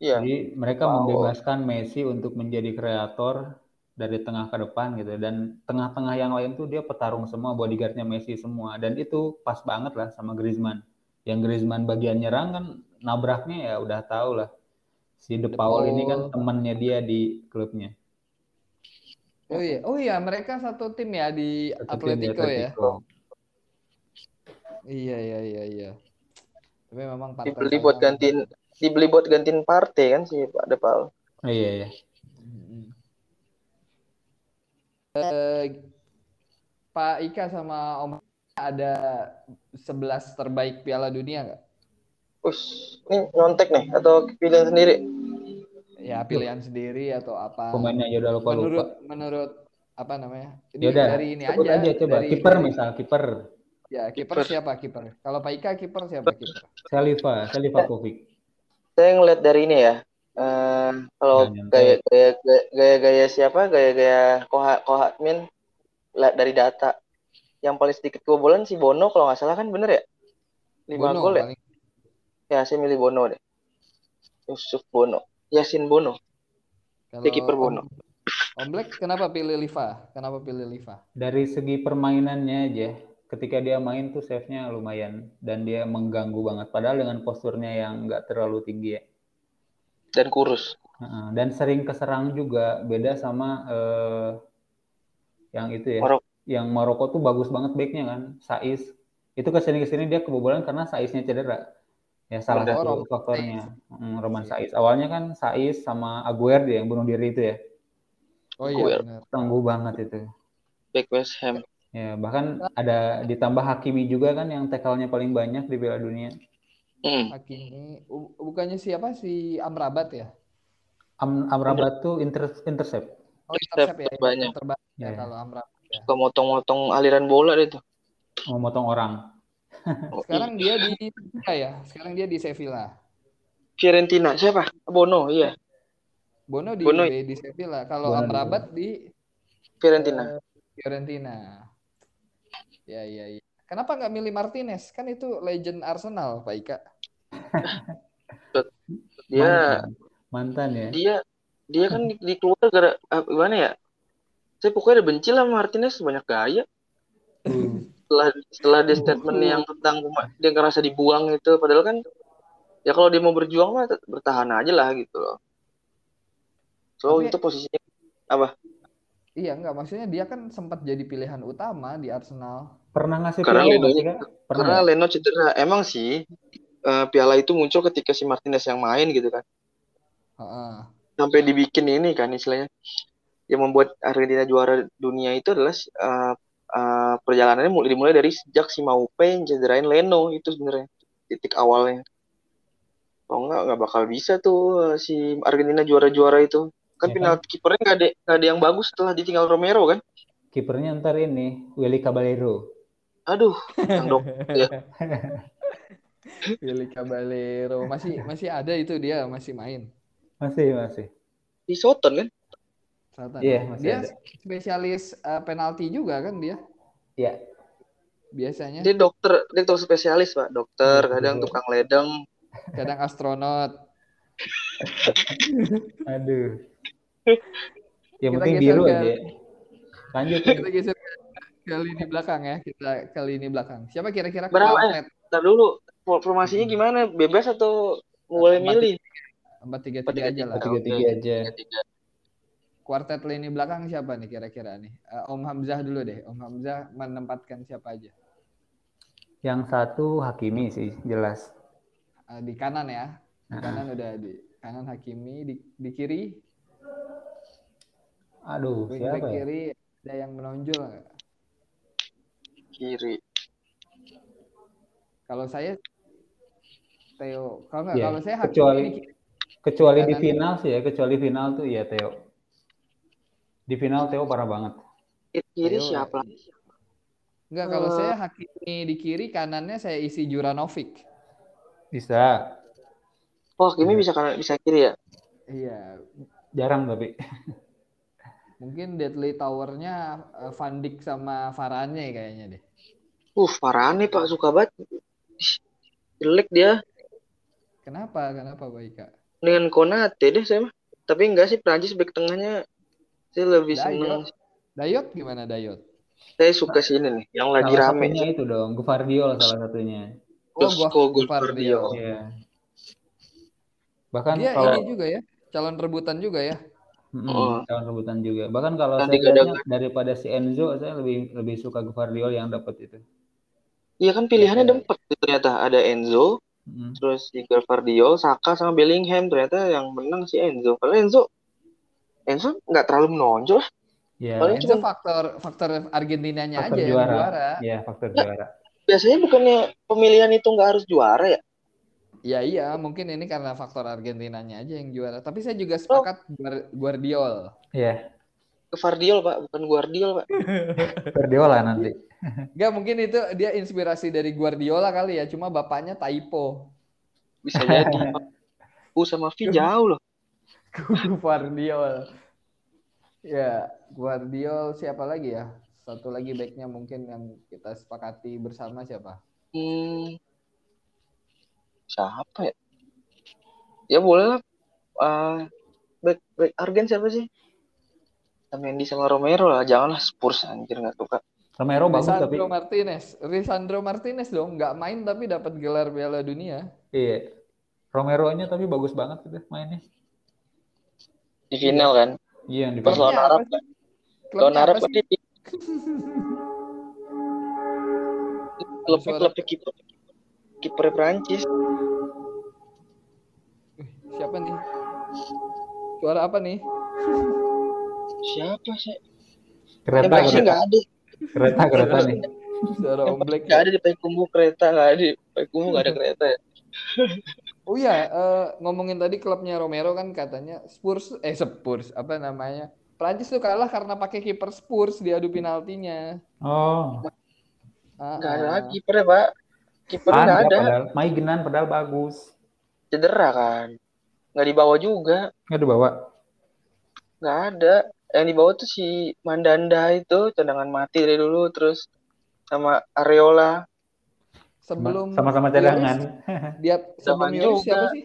Iya. Jadi mereka Wow. membebaskan Messi untuk menjadi kreator dari tengah ke depan gitu dan tengah-tengah yang lain tuh dia petarung semua bodyguardnya Messi semua dan itu pas banget lah sama Griezmann. Yang Griezmann bagian nyerang kan nabraknya ya udah tahu lah. Si De Paul ini kan Paul. temannya dia di klubnya. Oh iya, oh iya mereka satu tim ya di Satu tim di Atletico ya. Iya iya iya iya. Tapi memang Dibeli buat gantiin dibeli buat gantiin Partey kan si Pak Depal. Oh, iya iya. Eh, Pak Ika sama Om ada 11 terbaik Piala Dunia nggak? Us, ini nyontek nih atau pilihan sendiri? Ya pilihan sendiri atau apa? Pemainnya aja udah lupa lupa. menurut menurut apa namanya? Ini Yaudah, dari ini aja. aja coba. dari- Kiper misal kiper. Ya kiper siapa kiper? Kalau Pak Ika kiper siapa kiper? Salifa, Salivakovic. Saya ngeliat dari ini ya. eh, kalau Jangan gaya gaya gaya- gaya-gaya siapa? Gaya-gaya Koha Kohatmin lihat dari data. Yang paling sedikit kebobolan si Bono kalau nggak salah kan bener ya? Lima gol ya? paling. Ya, saya milih Bono deh. Yusuf Bono. Yasin Bono. Kalau Dia kiper Bono. Om, Black kenapa pilih Liva? Kenapa pilih Liva? Dari segi permainannya aja, ketika dia main tuh save-nya lumayan dan dia mengganggu banget. Padahal dengan posturnya yang nggak terlalu tinggi ya. Dan kurus. Heeh, Dan sering keserang juga, beda sama eh, yang itu ya. Maroko. Yang Maroko tuh bagus banget backnya kan, Saiz. Itu ke sini ke sini dia kebobolan karena Saiznya cedera. Ya salah satu Roman faktornya. Mm, Roman Saiz. Awalnya kan Saiz sama Aguero dia yang bunuh diri itu ya. Oh iya benar. Tangguh banget itu. Back West Ham. Ya, bahkan ada ditambah Hakimi juga kan yang tackle-nya paling banyak di Piala Dunia. Hmm. Hakimi bu- bukannya siapa si Amrabat ya? Am Amrabat tuh inter intercept. Oh intercept ya, Banyak. terbanyak ya Ya. kalau Amrabat. ya. Suka motong-motong aliran bola dia tuh. Memotong orang. Oh, Sekarang dia di Sevilla ya. Sekarang dia di Sevilla. Fiorentina siapa? Bono, iya. Bono di Bono. di Sevilla. Kalau Amrabat di Fiorentina. Eh, Fiorentina. Ya, ya, ya. Kenapa nggak milih Martinez? Kan itu legend Arsenal, Pak Ika. Dia mantan ya dia dia kan di, di keluar gara ah, gimana ya? Saya pokoknya udah benci lah sama Martinez banyak gaya. Setelah setelah dia statement yang tentang dia ngerasa dibuang itu padahal kan ya kalau dia mau berjuang mah bertahan aja lah gitu loh. So Tapi- itu posisinya apa? Iya, nggak. Maksudnya dia kan sempat jadi pilihan utama di Arsenal. pernah ngasih Karena Leno pernah Karena? Leno cedera. Emang sih eh, piala itu muncul ketika si Martinez yang main gitu kan. Heeh. Sampai dibikin ini kan istilahnya yang membuat Argentina juara dunia itu adalah eh, eh, perjalanannya mulai dimulai dari sejak si Maupe cederain Leno itu sebenarnya titik awalnya. Kalau nggak nggak bakal bisa tuh eh, si Argentina juara-juara itu. Kan Ya kan? penalti kipernya nggak ada nggak ada yang bagus setelah ditinggal Romero kan. kipernya ntar ini Willy Caballero Aduh, yang dok ya. Willy Caballero masih masih ada itu dia masih main. masih masih di Soton kan. Selatan. Iya, masih dia ada. spesialis eh, penalti juga kan dia ya biasanya. Dia dokter, dia dokter spesialis pak, dokter, Iya, kadang betul. tukang ledeng. Kadang astronot. aduh yang Kita penting biru ke- aja ya. lanjut Kita geser ke, ke lini belakang ya. Kita ke lini belakang. Siapa kira-kira Berapa, kuartet Ntar dulu, for- formasinya gimana? Bebas atau boleh Empat- milih? empat tiga Empat tiga aja lah. tiga tiga aja Tiga-tiga. Kuartet lini belakang siapa nih kira-kira nih? Eh, Om Hamzah dulu deh. Om Hamzah menempatkan siapa aja? yang satu Hakimi sih jelas Eh, di kanan ya. Di kanan udah di kanan Hakimi di, di kiri aduh wing siapa back ya kiri ada yang menonjol nggak? Kiri. Kalau saya Theo, kalau nggak Ya, kalau saya Hakimi kecuali- di kiri. kecuali di Kanan. final sih ya kecuali final tuh ya Theo di final Theo parah banget Kiri Theo, siapa? Enggak, kalau Eh. saya Hakimi di kiri, kanannya saya isi Juranovic. bisa Oh, Kimi bisa kanan, bisa kiri ya? Iya, jarang tapi mungkin Deadly Tower-nya eh, Van Dijk sama Varane kayaknya deh. Uh, parah nih Pak, suka banget. Jelek dia. Kenapa? Kenapa, Pak Ika? Dengan Konate deh saya mah. Tapi enggak sih, Prancis back tengahnya saya lebih Dayot. seneng. Dayot gimana Dayot? Saya suka sih ini nih, yang lagi salah rame. satunya itu dong Guvardiol salah satunya Oh, gua Josko. Iya. bahkan Dia kalau ini juga ya, calon rebutan juga ya. Mm-mm, Oh. calon rebutan juga bahkan kalau Dan saya lihatnya daripada si Enzo saya lebih lebih suka Guvardiol yang dapat itu Iya kan pilihannya ada empat tuh ternyata. Ada Enzo, Mm. terus Igor Vardiol, Saka sama Bellingham. Ternyata yang menang si Enzo. Karena Enzo Enzo nggak terlalu menonjol. ya Paling Itu cuma- faktor faktor Argentinanya faktor aja yang juara. juara. ya faktor Nah. juara Biasanya bukannya pemilihan itu nggak harus juara ya? Ya iya, mungkin ini karena faktor Argentinanya aja yang juara. Tapi saya juga sepakat Guar- Guardiol. ya Ke Vardiol pak, bukan Guardiol pak. Guardiola nanti Enggak, mungkin itu dia inspirasi dari Guardiola kali ya, cuma bapaknya typo. Bisa jadi. U sama V jauh loh. Guardiol. Ya, Guardiol siapa lagi ya? Satu lagi backnya mungkin yang kita sepakati bersama siapa? Hmm, siapa ya? Ya boleh lah. Eh, back back Argen siapa sih? Mendy sama Romero lah, janganlah Spurs anjir nggak suka. Romero bagus tapi Lisandro Martinez. Lisandro Martinez dong, nggak main tapi dapat gelar Piala Dunia. iya Romero-nya tapi bagus banget gitu mainnya Di final kan. iya di Pas lawan Arab kan. Lawan Arab kan sih? di klub Suara- klub kiper kiper Prancis. Siapa nih? Suara apa nih? Siapa sih? Kereta Prancis kereta nggak ada. kereta kereta nih Suara Yang Om Black. nggak ada di Payakumbuh kereta nggak ada. Di Payakumbuh nggak ada kereta ya. Oh iya, eh, ngomongin tadi klubnya Romero kan katanya Spurs, eh Spurs, apa namanya? Prancis tuh kalah karena pakai kiper Spurs di adu penaltinya. oh Ah, Nggak ada ah. lagi kipernya pak. Kipernya nggak ada ada. padahal Maigenan padahal bagus Cedera kan. Nggak dibawa juga. nggak dibawa Nggak ada. yang di bawah tuh si Mandanda itu cadangan mati dari dulu terus sama Areola Sebelum sama-sama cadangan. Dia sebelum Zaman Yoris siapa sih?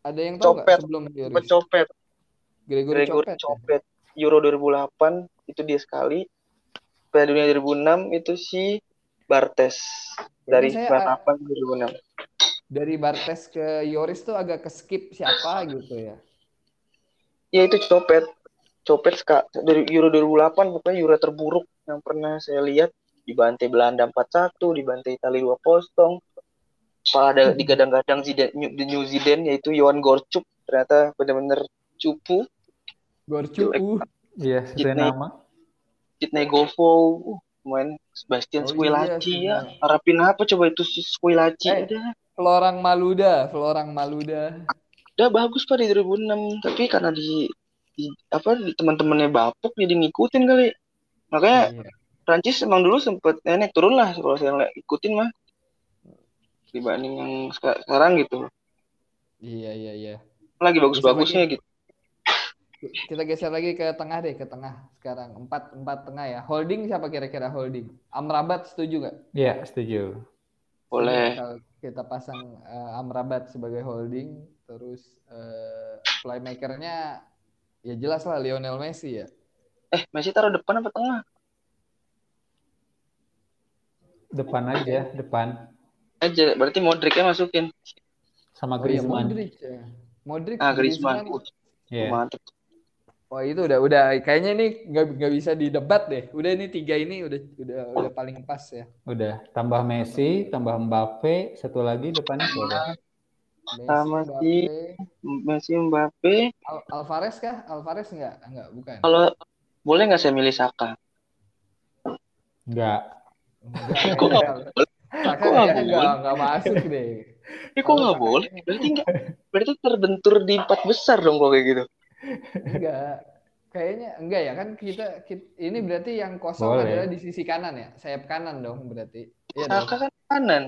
Ada yang tahu nggak Copet. sebelum Yoris? Pecopet Gregory Gregory Copet. ya? Copet Euro 2008 itu dia sekali Piala Dunia 2006 itu si Bartes dari saya, 98 2006 Dari Bartes ke Yoris tuh agak ke skip siapa gitu ya. ya itu Copet Copet ska- dari Euro 2008 pokoknya Euro terburuk yang pernah saya lihat dibantai Belanda 4-1 dibantai Italia 2-0 Pak ada digadang-gadang Zidane, New, the New Zidane yaitu Johan Gorchuk ternyata benar-benar cupu Gorcu. Uh. Iya, sesuai Sydney. nama. Sidney Govo uh, main Sebastian Oh Squillaci iya, ya harapin apa coba itu si Squillaci Eh. udah Florang Maluda, Florang Maluda. udah bagus pak di 2006 tapi karena di, di apa di teman-temannya bapuk jadi ngikutin kali makanya Iya. Prancis emang dulu sempet eh, naik turun lah kalau saya ngeliat ikutin mah dibanding yang seka- sekarang gitu Iya iya iya. lagi bagus-bagusnya gitu Kita geser lagi ke tengah deh, ke tengah sekarang. Empat empat tengah ya. Holding siapa kira-kira holding? Amrabat setuju nggak? Iya, setuju. boleh Kalau kita pasang eh, Amrabat sebagai holding, terus eh, playmakernya ya jelas lah Lionel Messi ya. eh Messi taruh depan apa tengah Depan aja, depan. aja berarti Modricnya masukin Sama Oh iya Griezmann. Modric ya. Modric, ah Griezmann Uh, Iya. mantep Wah itu udah udah kayaknya ini nggak nggak bisa didebat deh. Udah ini tiga ini udah udah udah paling pas ya. Udah, tambah Messi, tambah Mbappe, satu lagi depannya siapa? Messi, Sama Mbappe. si- Messi Mbappe Al- Alvarez kah? Alvarez nggak? Nggak, bukan. kalau boleh nggak saya milih Saka Enggak. Nggak, Kok nggak Saka Kok nggak boleh? nggak masuk deh. Eh kok nggak boleh? Berarti nggak, berarti terbentur di empat besar dong kalau kayak gitu. Enggak. Kayaknya enggak ya kan kita, kita- ini berarti yang kosong Boleh. adalah di sisi kanan ya. Sayap kanan dong berarti. Iya dong. Saka kan kanan.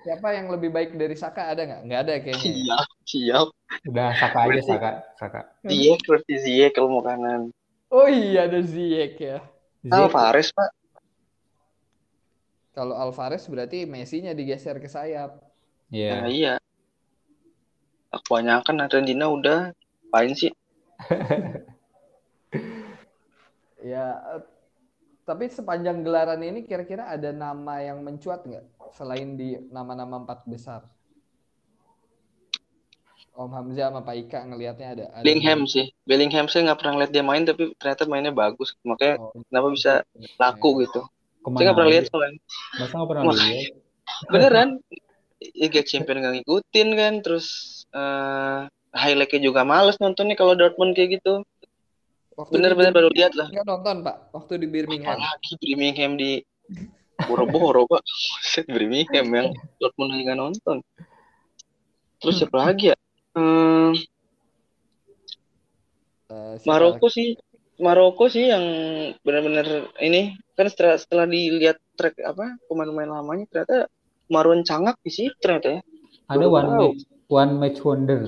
Siapa yang lebih baik dari Saka ada nggak? Nggak ada kayaknya. ya. Siap, siap. Udah Saka aja Saka, Saka. Ziyech berarti Ziyech kalau mau kanan. Oh iya ada Ziyech ya. Ziyech, Alvarez pak. Kalau Alvarez berarti Messi-nya digeser ke sayap. Iya. Nah iya. Kebanyakan Argentina udah paling sih. Ya, tapi sepanjang gelaran ini kira-kira ada nama yang mencuat nggak selain di nama-nama empat besar? Om Hamzah sama Pak Ika ngelihatnya ada. ada Bellingham sih. Bellingham saya nggak pernah lihat dia main tapi ternyata mainnya bagus. Makanya Oh, kenapa bisa laku gitu. Saya Ke mana nggak pernah lihat soalnya. Masa nggak pernah lihat? Beneran. Liga Champion nggak ngikutin kan. Terus eh highlightnya juga males nontonnya kalau Dortmund kayak gitu. Bener-bener baru lihat lah. Nggak nonton Pak, waktu di Birmingham. Apalagi Birmingham di Boro-boro pak. Set Birmingham yang Dortmund lagi nggak nonton. Terus siapa lagi ya? Hmm, siapa Maroko sih. Maroko sih yang benar-benar ini kan setelah setelah dilihat track apa pemain-pemain lamanya ternyata Marwan Cangak di situ ternyata ya. Ada Baru one tahu. match, one match wonder.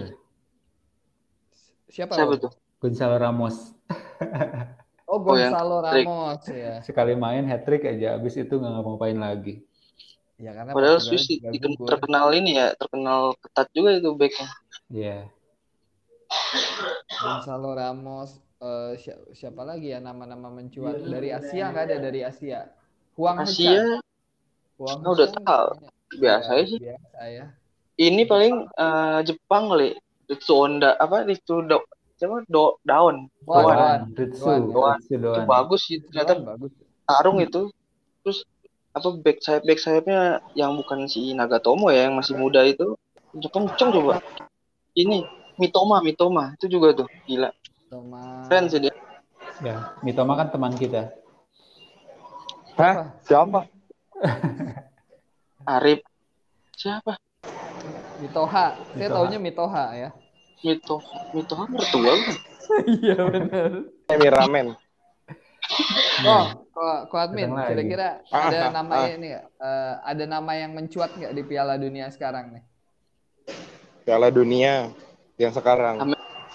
Siapa? Siapa tuh? Gonzalo Ramos. Oh, Oh, Gonzalo trik. Ramos ya. Sekali main hat trick aja, abis itu nggak ngapa-ngapain lagi. Ya karena Padahal Swiss terkenal ini ya, terkenal ketat juga itu backnya. Iya. Gonzalo Ramos eh, si- siapa lagi ya nama-nama mencuat dari Asia nggak ada dari Asia. Huang Asia. Huang Ah, udah tahu. biasa Ya, sih. Biasa ya. Ini paling eh, Jepang kali. Ritsu Honda apa Ritsu Do, siapa Do, Daun. Doan. Doan. Ritsu, Doan. Ritsu Itu bagus sih ternyata bagus. tarung itu terus apa back sayap back sayapnya yang bukan si Nagatomo ya yang masih muda itu kenceng coba ini Mitoma Mitoma itu juga tuh gila Thomas. keren sih dia Ya, Mitoma kan teman kita. Hah? Siapa? Arif siapa Mitoha. Saya Mitoha. taunya Mitoha ya. Mito Mitoma mertua kan Iya benar. Emi Ramen. Oh, kok ko admin, kira-kira ada ah, nama ah. ini? Eh, ada nama yang mencuat nggak di Piala Dunia sekarang nih? Piala Dunia yang sekarang.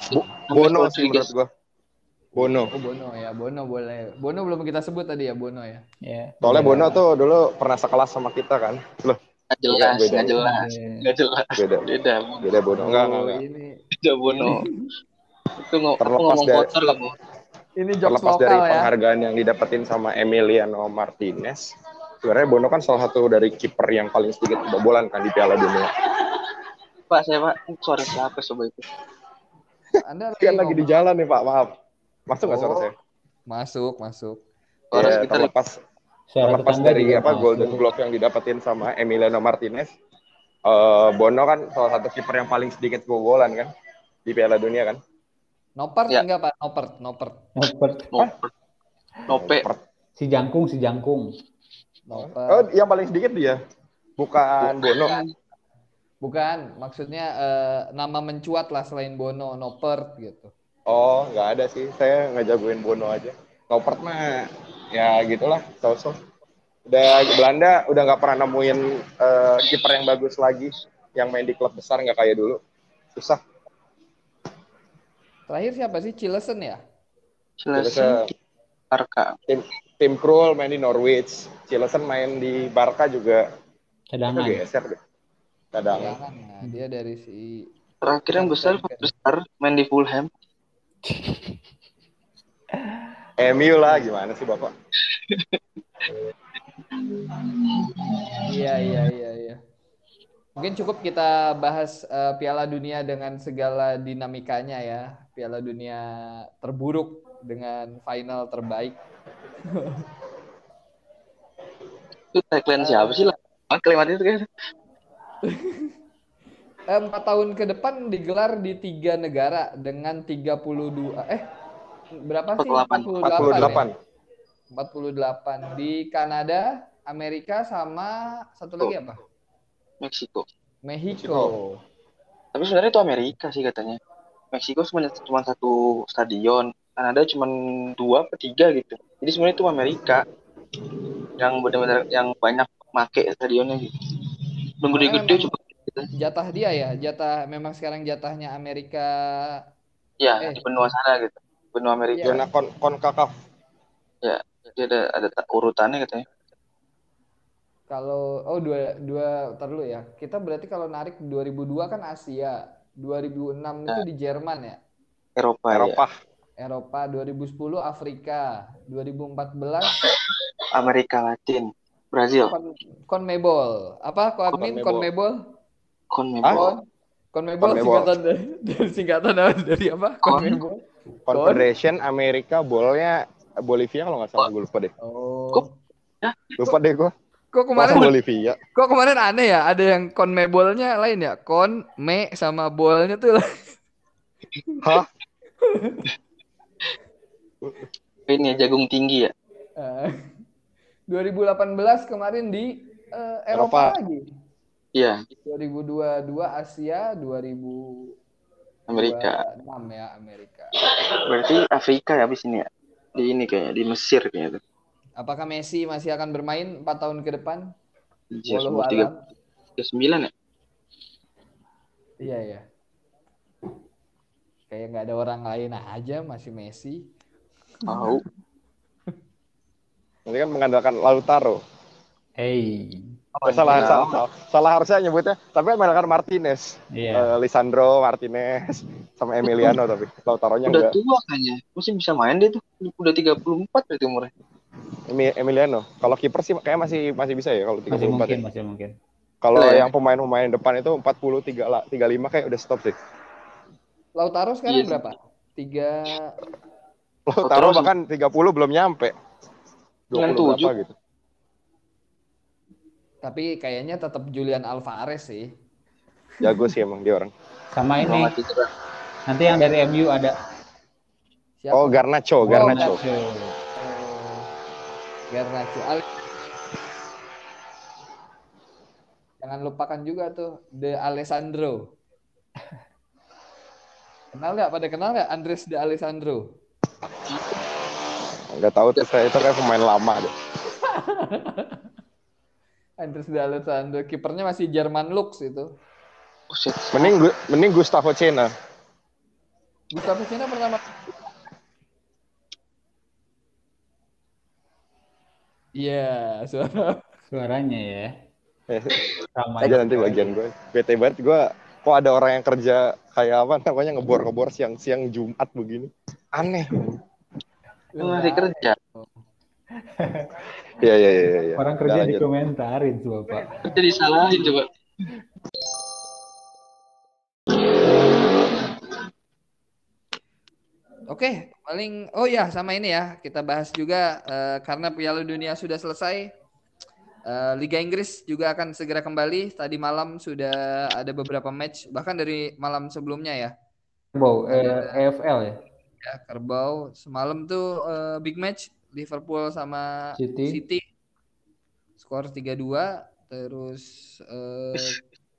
Bu- James Bono sih menurut gua. Bono. Oh Bono ya, Bono boleh. Bono belum kita sebut tadi ya Bono ya. Ya. Soalnya Iya. Bono tuh dulu pernah sekelas sama kita kan. Loh, Nggak jelas, Beda. nggak jelas, Iya. nggak jelas. beda. Beda, Beda Bono. Enggak, enggak, enggak. ini beda Bono. Itu ngomong, aku Terlepas dari- kotor kamu. ini jokes Terlepas dari lokal ya. penghargaan yang didapetin sama Emiliano Martinez, sebenarnya Bono kan salah satu dari kiper yang paling sedikit kebobolan kan di Piala Dunia. Pak, saya Pak, suara siapa coba itu? Anda Kan lagi di jalan nih Pak, maaf. Masuk nggak suara Oh. saya? Masuk, masuk. Suara Ya, sekitar terlepas Suara terlepas tetangga dari apa masuk. Golden Glove yang didapetin sama Emiliano Martinez, eh, Bono kan salah satu kiper yang paling sedikit kebobolan kan di Piala Dunia kan. Nopert Ya. enggak Pak? Nopert, nopert. Nopert. Nope. Nope. Si jangkung, si jangkung. Nopert. Oh, yang paling sedikit dia. Bukan Bono. Bukan, maksudnya eh, nama mencuat lah selain Bono, Nopert gitu. Oh, nggak ada sih. Saya nggak jagoin Bono aja. Noppert mah ya gitulah, so-so. Udah Belanda udah nggak pernah nemuin eh, kiper yang bagus lagi yang main di klub besar nggak kayak dulu. Susah. Terakhir siapa sih? Cilesen ya? Eh, Barca. tim tim Krul main di Norwich, Cilesen main di Barca juga. Itu Cadangan. geser deh. Kadang. Jangan, nah, dia dari si Terakhir yang besar, besar main di Fulham. MU lah gimana sih Bapak? Iya, iya, iya, iya. Mungkin cukup kita bahas eh, Piala Dunia dengan segala dinamikanya ya. Piala Dunia terburuk dengan final terbaik. Itu tagline siapa sih lah? Ah, Kalimat itu kan. Eh, Empat tahun ke depan digelar di tiga negara dengan 32 eh berapa sih? 48. 48. 48 di Kanada, Amerika sama satu lagi apa? Meksiko. Mexico. Tapi sebenarnya itu Amerika sih katanya. Meksiko cuma cuma satu stadion. Kanada cuma dua atau tiga gitu. Jadi sebenarnya itu Amerika yang benar-benar yang banyak make stadionnya gitu. Dan gede-gede gitu. Jatah dia ya, jatah memang sekarang jatahnya Amerika. Ya, Eh. di benua sana gitu. Benua Amerika. Iya. Zona kon konkakaf. Jadi ada ada ta- urutannya katanya. Kalau oh dua dua tar dulu ya. Kita berarti kalau narik 2002 kan Asia, 2006 itu di Jerman ya. Eropa, ya. Eropa. Eropa 2010 Afrika, 2014 Amerika Latin, Brazil, Kon Conmebol. Apa Koadmin Conmebol. Conmebol? CONMEBOL. Singkatan dari, dari singkatan dari, dari apa? Con. Conmebol. Confederation Amerika bolnya Bolivia kalau nggak salah gue lupa deh. Oh. Kok? Lupa deh gue. Kok Masa kemarin Bolivia? kok kemarin aneh ya? Ada yang Conmebolnya lain ya? Kon, me sama bolnya tuh Hah? Ini ya, jagung tinggi ya. Eh, 2018 kemarin di eh, Eropa. Eropa, lagi. Iya, 2022 Asia, 2026 Amerika. ya Amerika. Berarti Afrika ya abis ini ya. Di ini kayak di Mesir kayaknya tuh. Apakah Messi masih akan bermain 4 tahun ke depan? Umur alam. tiga sembilan ya. Iya ya. Kayak nggak ada orang lain aja masih Messi. Tahu. Nanti kan mengandalkan Lautaro. Hey. Oh, salah, iya. salah, salah, salah harusnya nyebutnya. Tapi kan mengandalkan Martinez. Iya. Eh, Lisandro Martinez sama Emiliano tapi Lautaronya Udah enggak. tua kayaknya. Masih bisa main dia tuh. Udah 34 berarti umurnya. Emi- Emiliano. Kalau kiper sih kayak masih masih bisa ya kalau 34 Masih mungkin, ya. masih mungkin. Kalau Boleh ya? yang pemain-pemain depan itu 40 3 la- 35 kayak udah stop sih. Lautaro sekarang Iya. berapa? Tiga Lautaro Lautaro bahkan 30 belum nyampe. 20 97. berapa gitu. tapi kayaknya tetap Julian Alvarez sih. Jago sih emang dia orang. Sama ini, nanti yang dari MU ada. Siapa? Oh, Garnacho, Garnacho. Garnacho. Oh, Garnacho. Al- Jangan lupakan juga tuh De Alessandro. Kenal nggak? Pada kenal nggak Andres De Alessandro? Enggak tahu tuh saya itu kayak pemain lama deh. Andres De Alessandro. Kipernya masih Jerman Lux itu. Buset. Mending Gu- mending Gustavo Cena. Gustavo Cina pertama. Iya, suara. Suaranya ya. Sama aja nanti bagian gue. Bete banget gue kok ada orang yang kerja kayak apa namanya ngebor-ngebor siang-siang Jumat begini. Aneh. Lu masih kerja. Iya iya iya iya. Orang Udah, kerja lanjut. dikomentarin tuh Bapak. Kerja disalahin coba. Oke, paling oh ya sama ini ya kita bahas juga eh, karena Piala Dunia sudah selesai. eh, Liga Inggris juga akan segera kembali. Tadi malam sudah ada beberapa match bahkan dari malam sebelumnya ya. Wow, eh, EFL ya. Ya, Kerbau semalam tuh eh, big match Liverpool sama City. City. Skor 3-2 terus eh,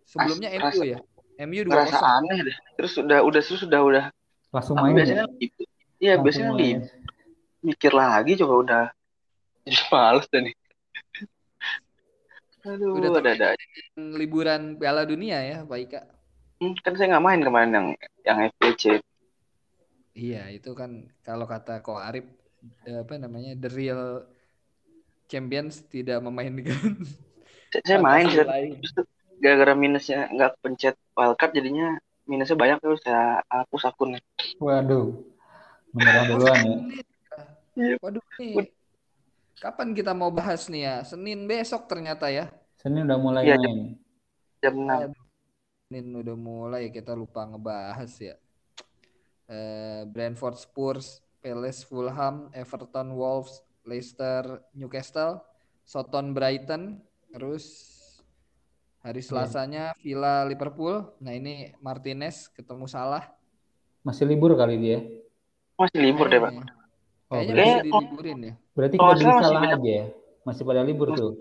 sebelumnya Ras- MU ya. MU 2-0. Ngerasa aneh deh. Terus udah udah terus udah udah. Langsung main biasanya ya. gitu. Iya biasanya main. li- mikir lagi coba udah. Jadi males dah nih. Aduh, Udah ada ada. liburan Piala Dunia ya, Pak Ika. Hmm, kan saya nggak main kemarin yang yang FPC. Iya, itu kan kalau kata Ko Arif eh, apa namanya the real champions tidak memainkan Saya, saya main gara-gara minusnya nggak pencet wildcard jadinya minusnya banyak terus saya hapus akunnya. Waduh. Menyerah duluan ya. Iya. Waduh nih. Kapan kita mau bahas nih ya? Senin besok ternyata ya. Senin udah mulai Iya, main. Jam 6. Senin udah mulai kita lupa ngebahas ya. Eh, Brentford Spurs, Palace Fulham, Everton Wolves, Leicester Newcastle, Soton Brighton, terus hari Selasanya Villa Liverpool. Nah ini Martinez ketemu Salah. Masih libur kali dia. Masih libur deh, Pak. Oh, kayaknya berarti, masih diliburin ya. berarti Kalau nggak salah bisa masih aja ya. Masih pada libur tuh.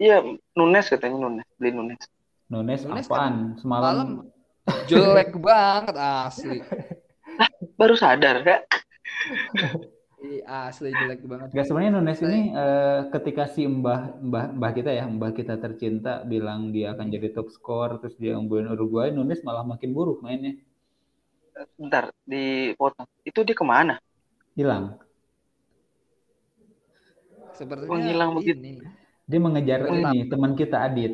Iya, Nunes katanya Nunes, beli Nunes. Nunes, Nunes apaan? Malam Semalam jelek banget asli. Baru sadar, Kak. Asli jelek banget. Gak sebenarnya Nunes ini eh, ketika si Mbah Mbah Mbah kita ya Mbah kita tercinta bilang dia akan jadi top skor terus dia unggulin Uruguay Nunes malah makin buruk mainnya Bentar, dipotong. Itu dia ke mana? hilang Sepertinya Menghilang ini. begitu. dia mengejar Oh, ini teman kita Adit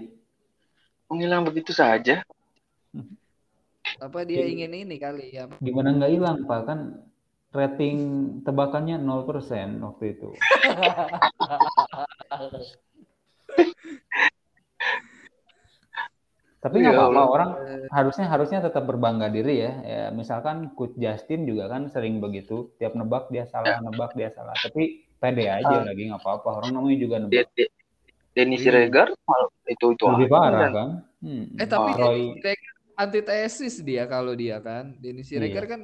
Menghilang begitu saja. Apa dia ingin ini kali ya? gimana nggak hilang Pak? Kan rating tebakannya 0% waktu itu. Tapi nggak Ya apa-apa orang harusnya harusnya tetap berbangga diri ya. Ya misalkan Coach Justin juga kan sering begitu. Tiap nebak dia salah nebak dia salah. Tapi pede aja lagi nggak apa-apa. Orang namanya juga nebak. Dia, Denny. Siregar itu itu lebih parah kan? Hmm. Eh tapi Roy. Siregar antitesis dia kalau dia kan. Dennis Siregar Iya. kan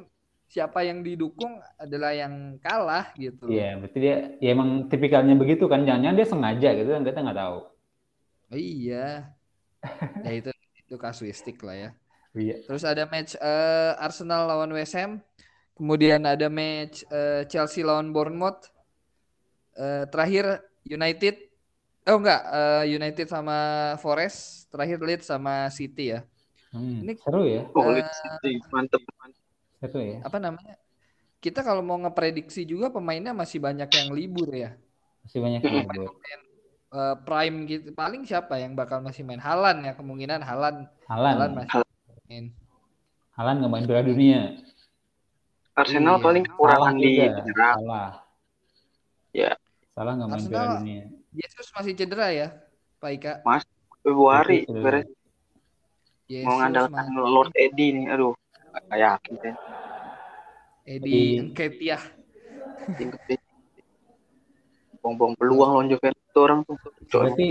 siapa yang didukung adalah yang kalah gitu. Iya, berarti dia ya emang tipikalnya begitu kan. Jangan-jangan dia sengaja gitu kan kita nggak tahu. Oh, iya. Ya itu itu kasuistik lah ya. Iya. Terus ada match eh, Arsenal lawan West Ham. Kemudian ada match eh, Chelsea lawan Bournemouth. Eh, terakhir United Oh enggak, eh, United sama Forest, terakhir Leeds sama City ya. Hmm, Ini seru ya, Oh, Eh, mantep. seru ya. apa namanya? Kita kalau mau ngeprediksi juga pemainnya masih banyak yang libur ya. Masih banyak yang libur. Eh, prime gitu. Paling siapa yang bakal masih main? Halan ya kemungkinan Halan. Halan Halan, masih main. Halan nggak main Piala Dunia. Arsenal Iya. paling kekurangan di salah. Ya. Salah nggak main Piala Dunia. Yesus masih cedera ya, Pak Ika. Februari Itu sudah. beres Yesus mau ngandalkan mah Lord Eddie nih. Aduh, nggak yakin saya. Edi Di- Nketiah. Bong-bong peluang lawan Juventus itu orang tuh. Berarti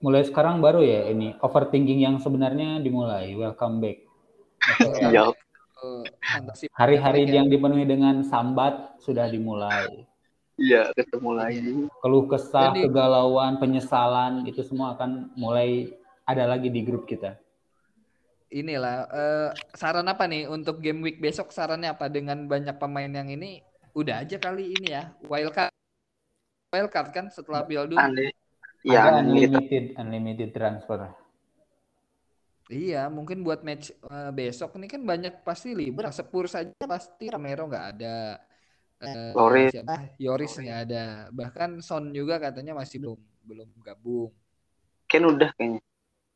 mulai sekarang baru ya ini overthinking yang sebenarnya dimulai. Welcome back. Iya. Hari-hari yang dipenuhi dengan sambat sudah dimulai. Iya, ketemu lagi. Keluh kesah, Jadi- kegalauan, penyesalan itu semua akan mulai ada lagi di grup kita. Inilah eh, saran apa nih untuk game week besok sarannya apa dengan banyak pemain yang ini udah aja kali ini ya wildcard wildcard kan setelah Piala Dunia Aneh. Iya, ada aneh. unlimited unlimited transfer. Iya, mungkin buat match eh, besok ini kan banyak pasti libur. Spurs saja pasti Romero nggak ada. Eh, Loris. siapa? Yoris nggak ada. Bahkan Son juga katanya masih belum belum gabung. Ken udah kayaknya.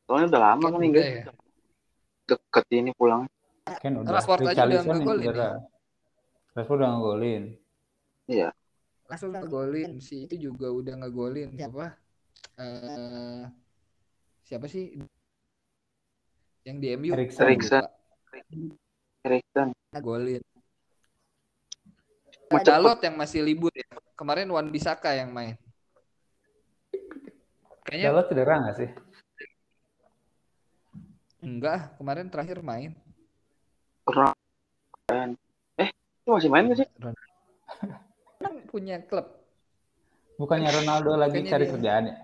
Soalnya udah lama Ken kan Inggris ya. Deket ini pulang. Kan udah. Rashford aja udah ngegolin cedera. Rashford udah ngegolin. Iya. Langsung ngegolin si itu juga udah ngegolin siapa? Eh siapa sih yang di MU? Eriksen. Eriksen. Eriksen. Cepet. Dalot yang masih libur ya. Kemarin Wan Bisaka yang main. Kayaknya Dalot cedera nggak sih? Enggak, kemarin terakhir main. Pernah. Eh, itu masih main gak sih? Kan punya klub. Bukannya Ronaldo lagi Kayaknya cari dia- kerjaan ya?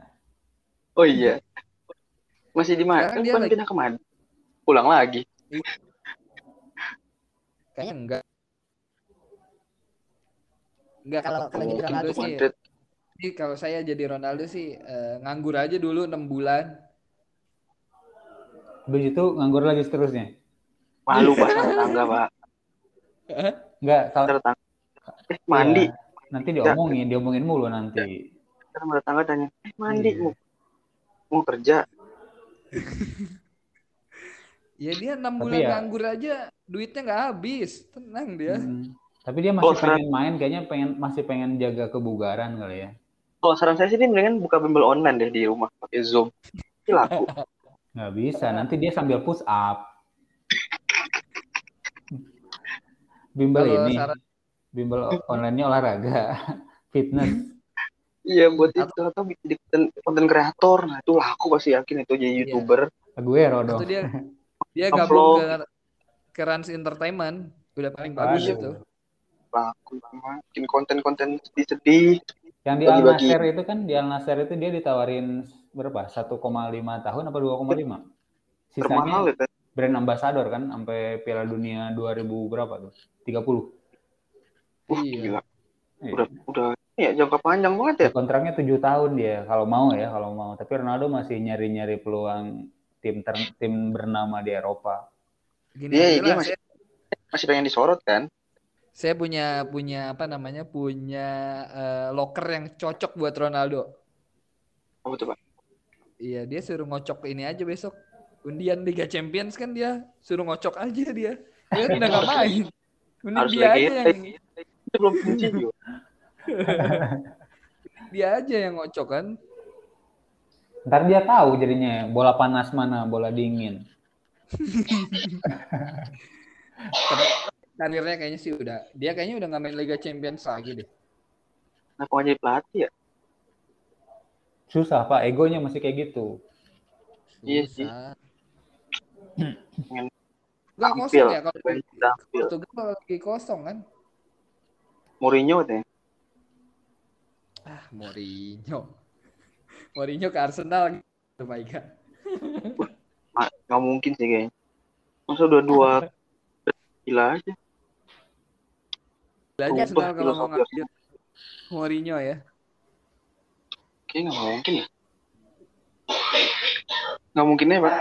Oh iya. Masih di mana? Kan dia lagi- pindah ke mana? Pulang lagi. Kayaknya enggak. Enggak kalau kalau jadi Ronaldo sih. Jadi kalau saya jadi Ronaldo sih eh, nganggur aja dulu 6 bulan. Habis itu nganggur lagi seterusnya. Malu pas tetangga, Pak. Enggak, Tetangga. Eh, mandi. Ya, nanti diomongin, diomongin mulu nanti. Ntar sama tetangga tanya, eh mandi Iya. mau mau kerja. Ya dia 6 Tapi bulan ya- nganggur aja duitnya nggak habis. Tenang dia. Hmm. Tapi dia masih Oh, pengen main, kayaknya pengen masih pengen jaga kebugaran kali ya. Kalau saran saya sih dia mendingan buka bimbel online deh di rumah pakai Zoom. Ini laku. Nggak bisa, nanti dia sambil push up. Bimbel Kalau ini, saran bimbel online-nya olahraga, fitness. Iya buat itu atau bikin di konten, kreator. Nah itu laku pasti yakin itu jadi Iya. youtuber. Aguero atau dong. dia dia Upload. gabung ke ke Rans Entertainment. Udah paling bagus Aduh. itu. Laku bikin konten-konten sedih-sedih. Yang di Al. Nassr itu kan di Al Nassr itu dia ditawarin berapa? 1,5 tahun apa 2,5? Termahal Sisanya ya brand ambassador kan sampai Piala Dunia 2000 berapa tuh? 30. Uh, Iya. gila. Iya. Udah udah ya jangka panjang banget ya. Kontraknya 7 tahun dia kalau mau ya, kalau mau. Tapi Ronaldo masih nyari-nyari peluang tim ter- tim bernama di Eropa. Gini Dia aja dia lah, masih masih pengen disorot kan. saya punya punya apa namanya punya eh, locker yang cocok buat Ronaldo. Apa tuh, Pak? Iya dia suruh ngocok ini aja besok undian Liga Champions kan dia suruh ngocok aja dia. Dia udah nggak main. Mending dia aja yang Itu belum kunci juga. dia aja yang ngocok kan. Ntar dia tahu jadinya bola panas mana, bola dingin. Karirnya kayaknya sih udah dia kayaknya udah nggak main Liga Champions lagi deh. Kenapa nggak jadi pelatih ya? Susah Pak, egonya masih kayak gitu. Iya sih. Susah. Pengen Gak tampil. kosong ya kalau. Portugal lagi kosong kan? Mourinho deh. Ah, Mourinho. Mourinho ke Arsenal gitu. Ah, Nggak mungkin sih kayaknya. Masa udah dua gila aja. Gila aja Arsenal kalau mau ngambil Mourinho ya. Kayaknya nggak mungkin ya. Nggak mungkin ya, Pak.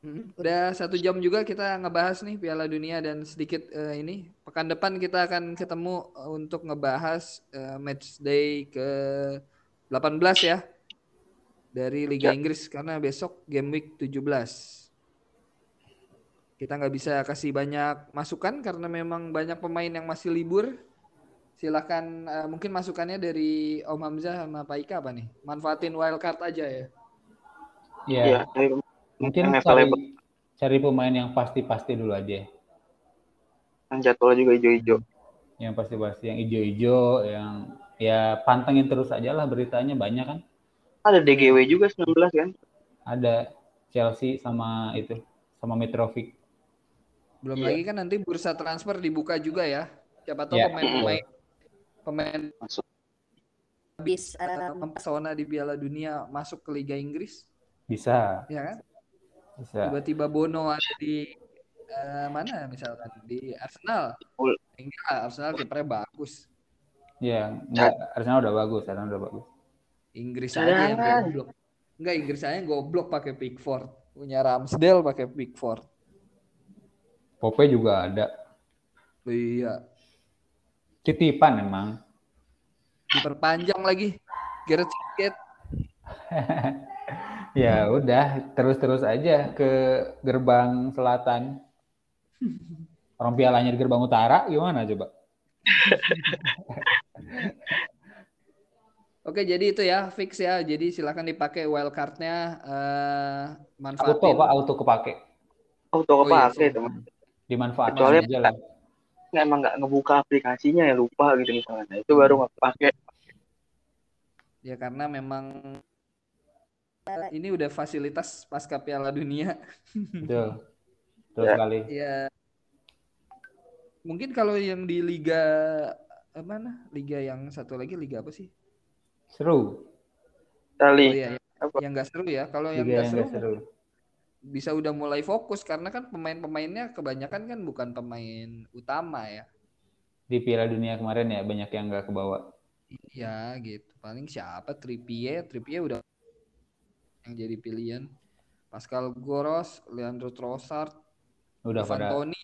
Hmm, Udah satu jam juga kita ngebahas nih Piala Dunia dan sedikit eh, ini pekan depan kita akan ketemu eh, untuk ngebahas eh, match day ke 18 ya dari Liga Ya. Inggris karena besok game week 17. Kita nggak bisa kasih banyak masukan karena memang banyak pemain yang masih libur. Silakan eh, mungkin masukannya dari Om Hamzah sama Pak Ika apa nih? Manfaatin wildcard aja ya. Iya. Iya, dari Mungkin cari, cari pemain yang pasti-pasti dulu aja. yang jadwalnya juga hijau-hijau. Yang pasti-pasti yang ijo-ijo, yang ya pantengin terus aja lah beritanya banyak kan. Ada DGW juga 19 kan? Ada Chelsea sama itu sama Mitrovic. Belum Iya. lagi kan nanti bursa transfer dibuka juga ya. Siapa tahu Iya. pemain-pemain pemain Masuk. habis eh, mempesona di Piala Dunia masuk ke Liga Inggris, Bisa, ya kan? bisa. Tiba-tiba Bono ada di eh, mana misalkan di Arsenal. Enggak, Arsenal kipernya bagus. Ya, enggak, Arsenal udah bagus, Arsenal udah bagus. Inggris aja yang goblok. Enggak, Inggris aja yang goblok pakai Pickford. punya Ramsdale pakai Pickford. Pope juga ada. Iya. Titipan emang. Diperpanjang lagi. Gareth Southgate. ya udah terus-terus aja ke gerbang selatan. Orang pialanya di gerbang utara gimana coba? Oke, jadi itu ya fix ya. Jadi silakan dipakai wildcardnya uh, manfaatin. Auto pak, auto kepake. Auto Oh, iya, kepake sih. teman. Dimanfaatkan Kecuali aja lah. Nggak emang nggak ngebuka aplikasinya ya lupa gitu misalnya. Nah, itu baru nggak kepake. Ya karena memang ini udah fasilitas pasca Piala Dunia. Betul. Betul Ya. sekali. Ya. Mungkin kalau yang di liga eh, mana? Liga yang satu lagi liga apa sih? Seru. Oh Kali. iya, ya. Apa? yang nggak seru ya. Kalau yang nggak yang seru, nggak seru. Bisa udah mulai fokus karena kan pemain-pemainnya kebanyakan kan bukan pemain utama ya. Di Piala Dunia kemarin ya banyak yang nggak kebawa. Iya gitu. Paling siapa? Trippier, Trippier udah yang jadi pilihan. Pascal Goros, Leandro Trossard, Udah Ivan pada Toni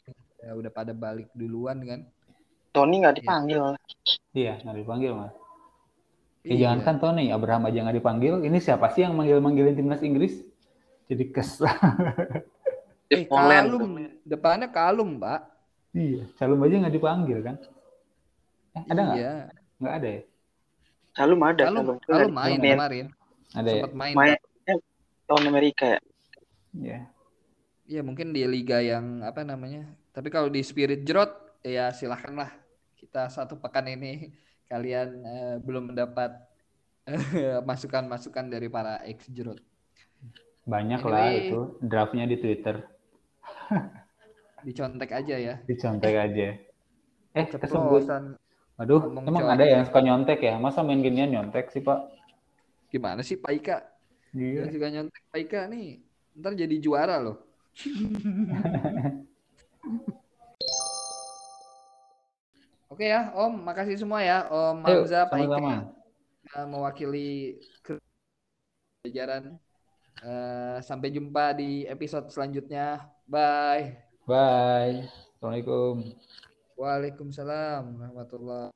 ya udah pada balik duluan kan. Tony nggak dipanggil. iya nggak dipanggil mas. Ya, Iya. jangan kan Tony, Abraham aja nggak dipanggil. Ini siapa sih yang manggil-manggilin timnas Inggris? Jadi kes. Eh. Kalum, depannya Kalum, Pak. iya, Calum aja nggak dipanggil kan? Eh, ada nggak? Iya. Nggak ada ya? Kalum ada. Kalum, Kalum, Kalum main main, kemarin. Ada ya? Sempat main. main Pak. tahun Amerika ya. Iya. Iya, mungkin di liga yang apa namanya? Tapi kalau di Spirit Jerot ya silahkanlah. Kita satu pekan ini kalian eh, belum mendapat masukan-masukan dari para ex Jerot. Banyak lah Anyway. itu draftnya di Twitter. Dicontek aja ya. Dicontek aja. Eh, kesebut. Ceplosan. Aduh, emang ada yang suka nyontek ya? Masa main ginian nyontek sih, Pak? Gimana sih Pak Ika? Iya. Yang suka nyontek Pak Ika nih. Ntar jadi juara loh. Oke ya, Om. Makasih semua ya, Om Hamzah, Pak Ika. mewakili ke- jajaran. Uh, sampai jumpa di episode selanjutnya. Bye. Bye. Assalamualaikum. Waalaikumsalam warahmatullahi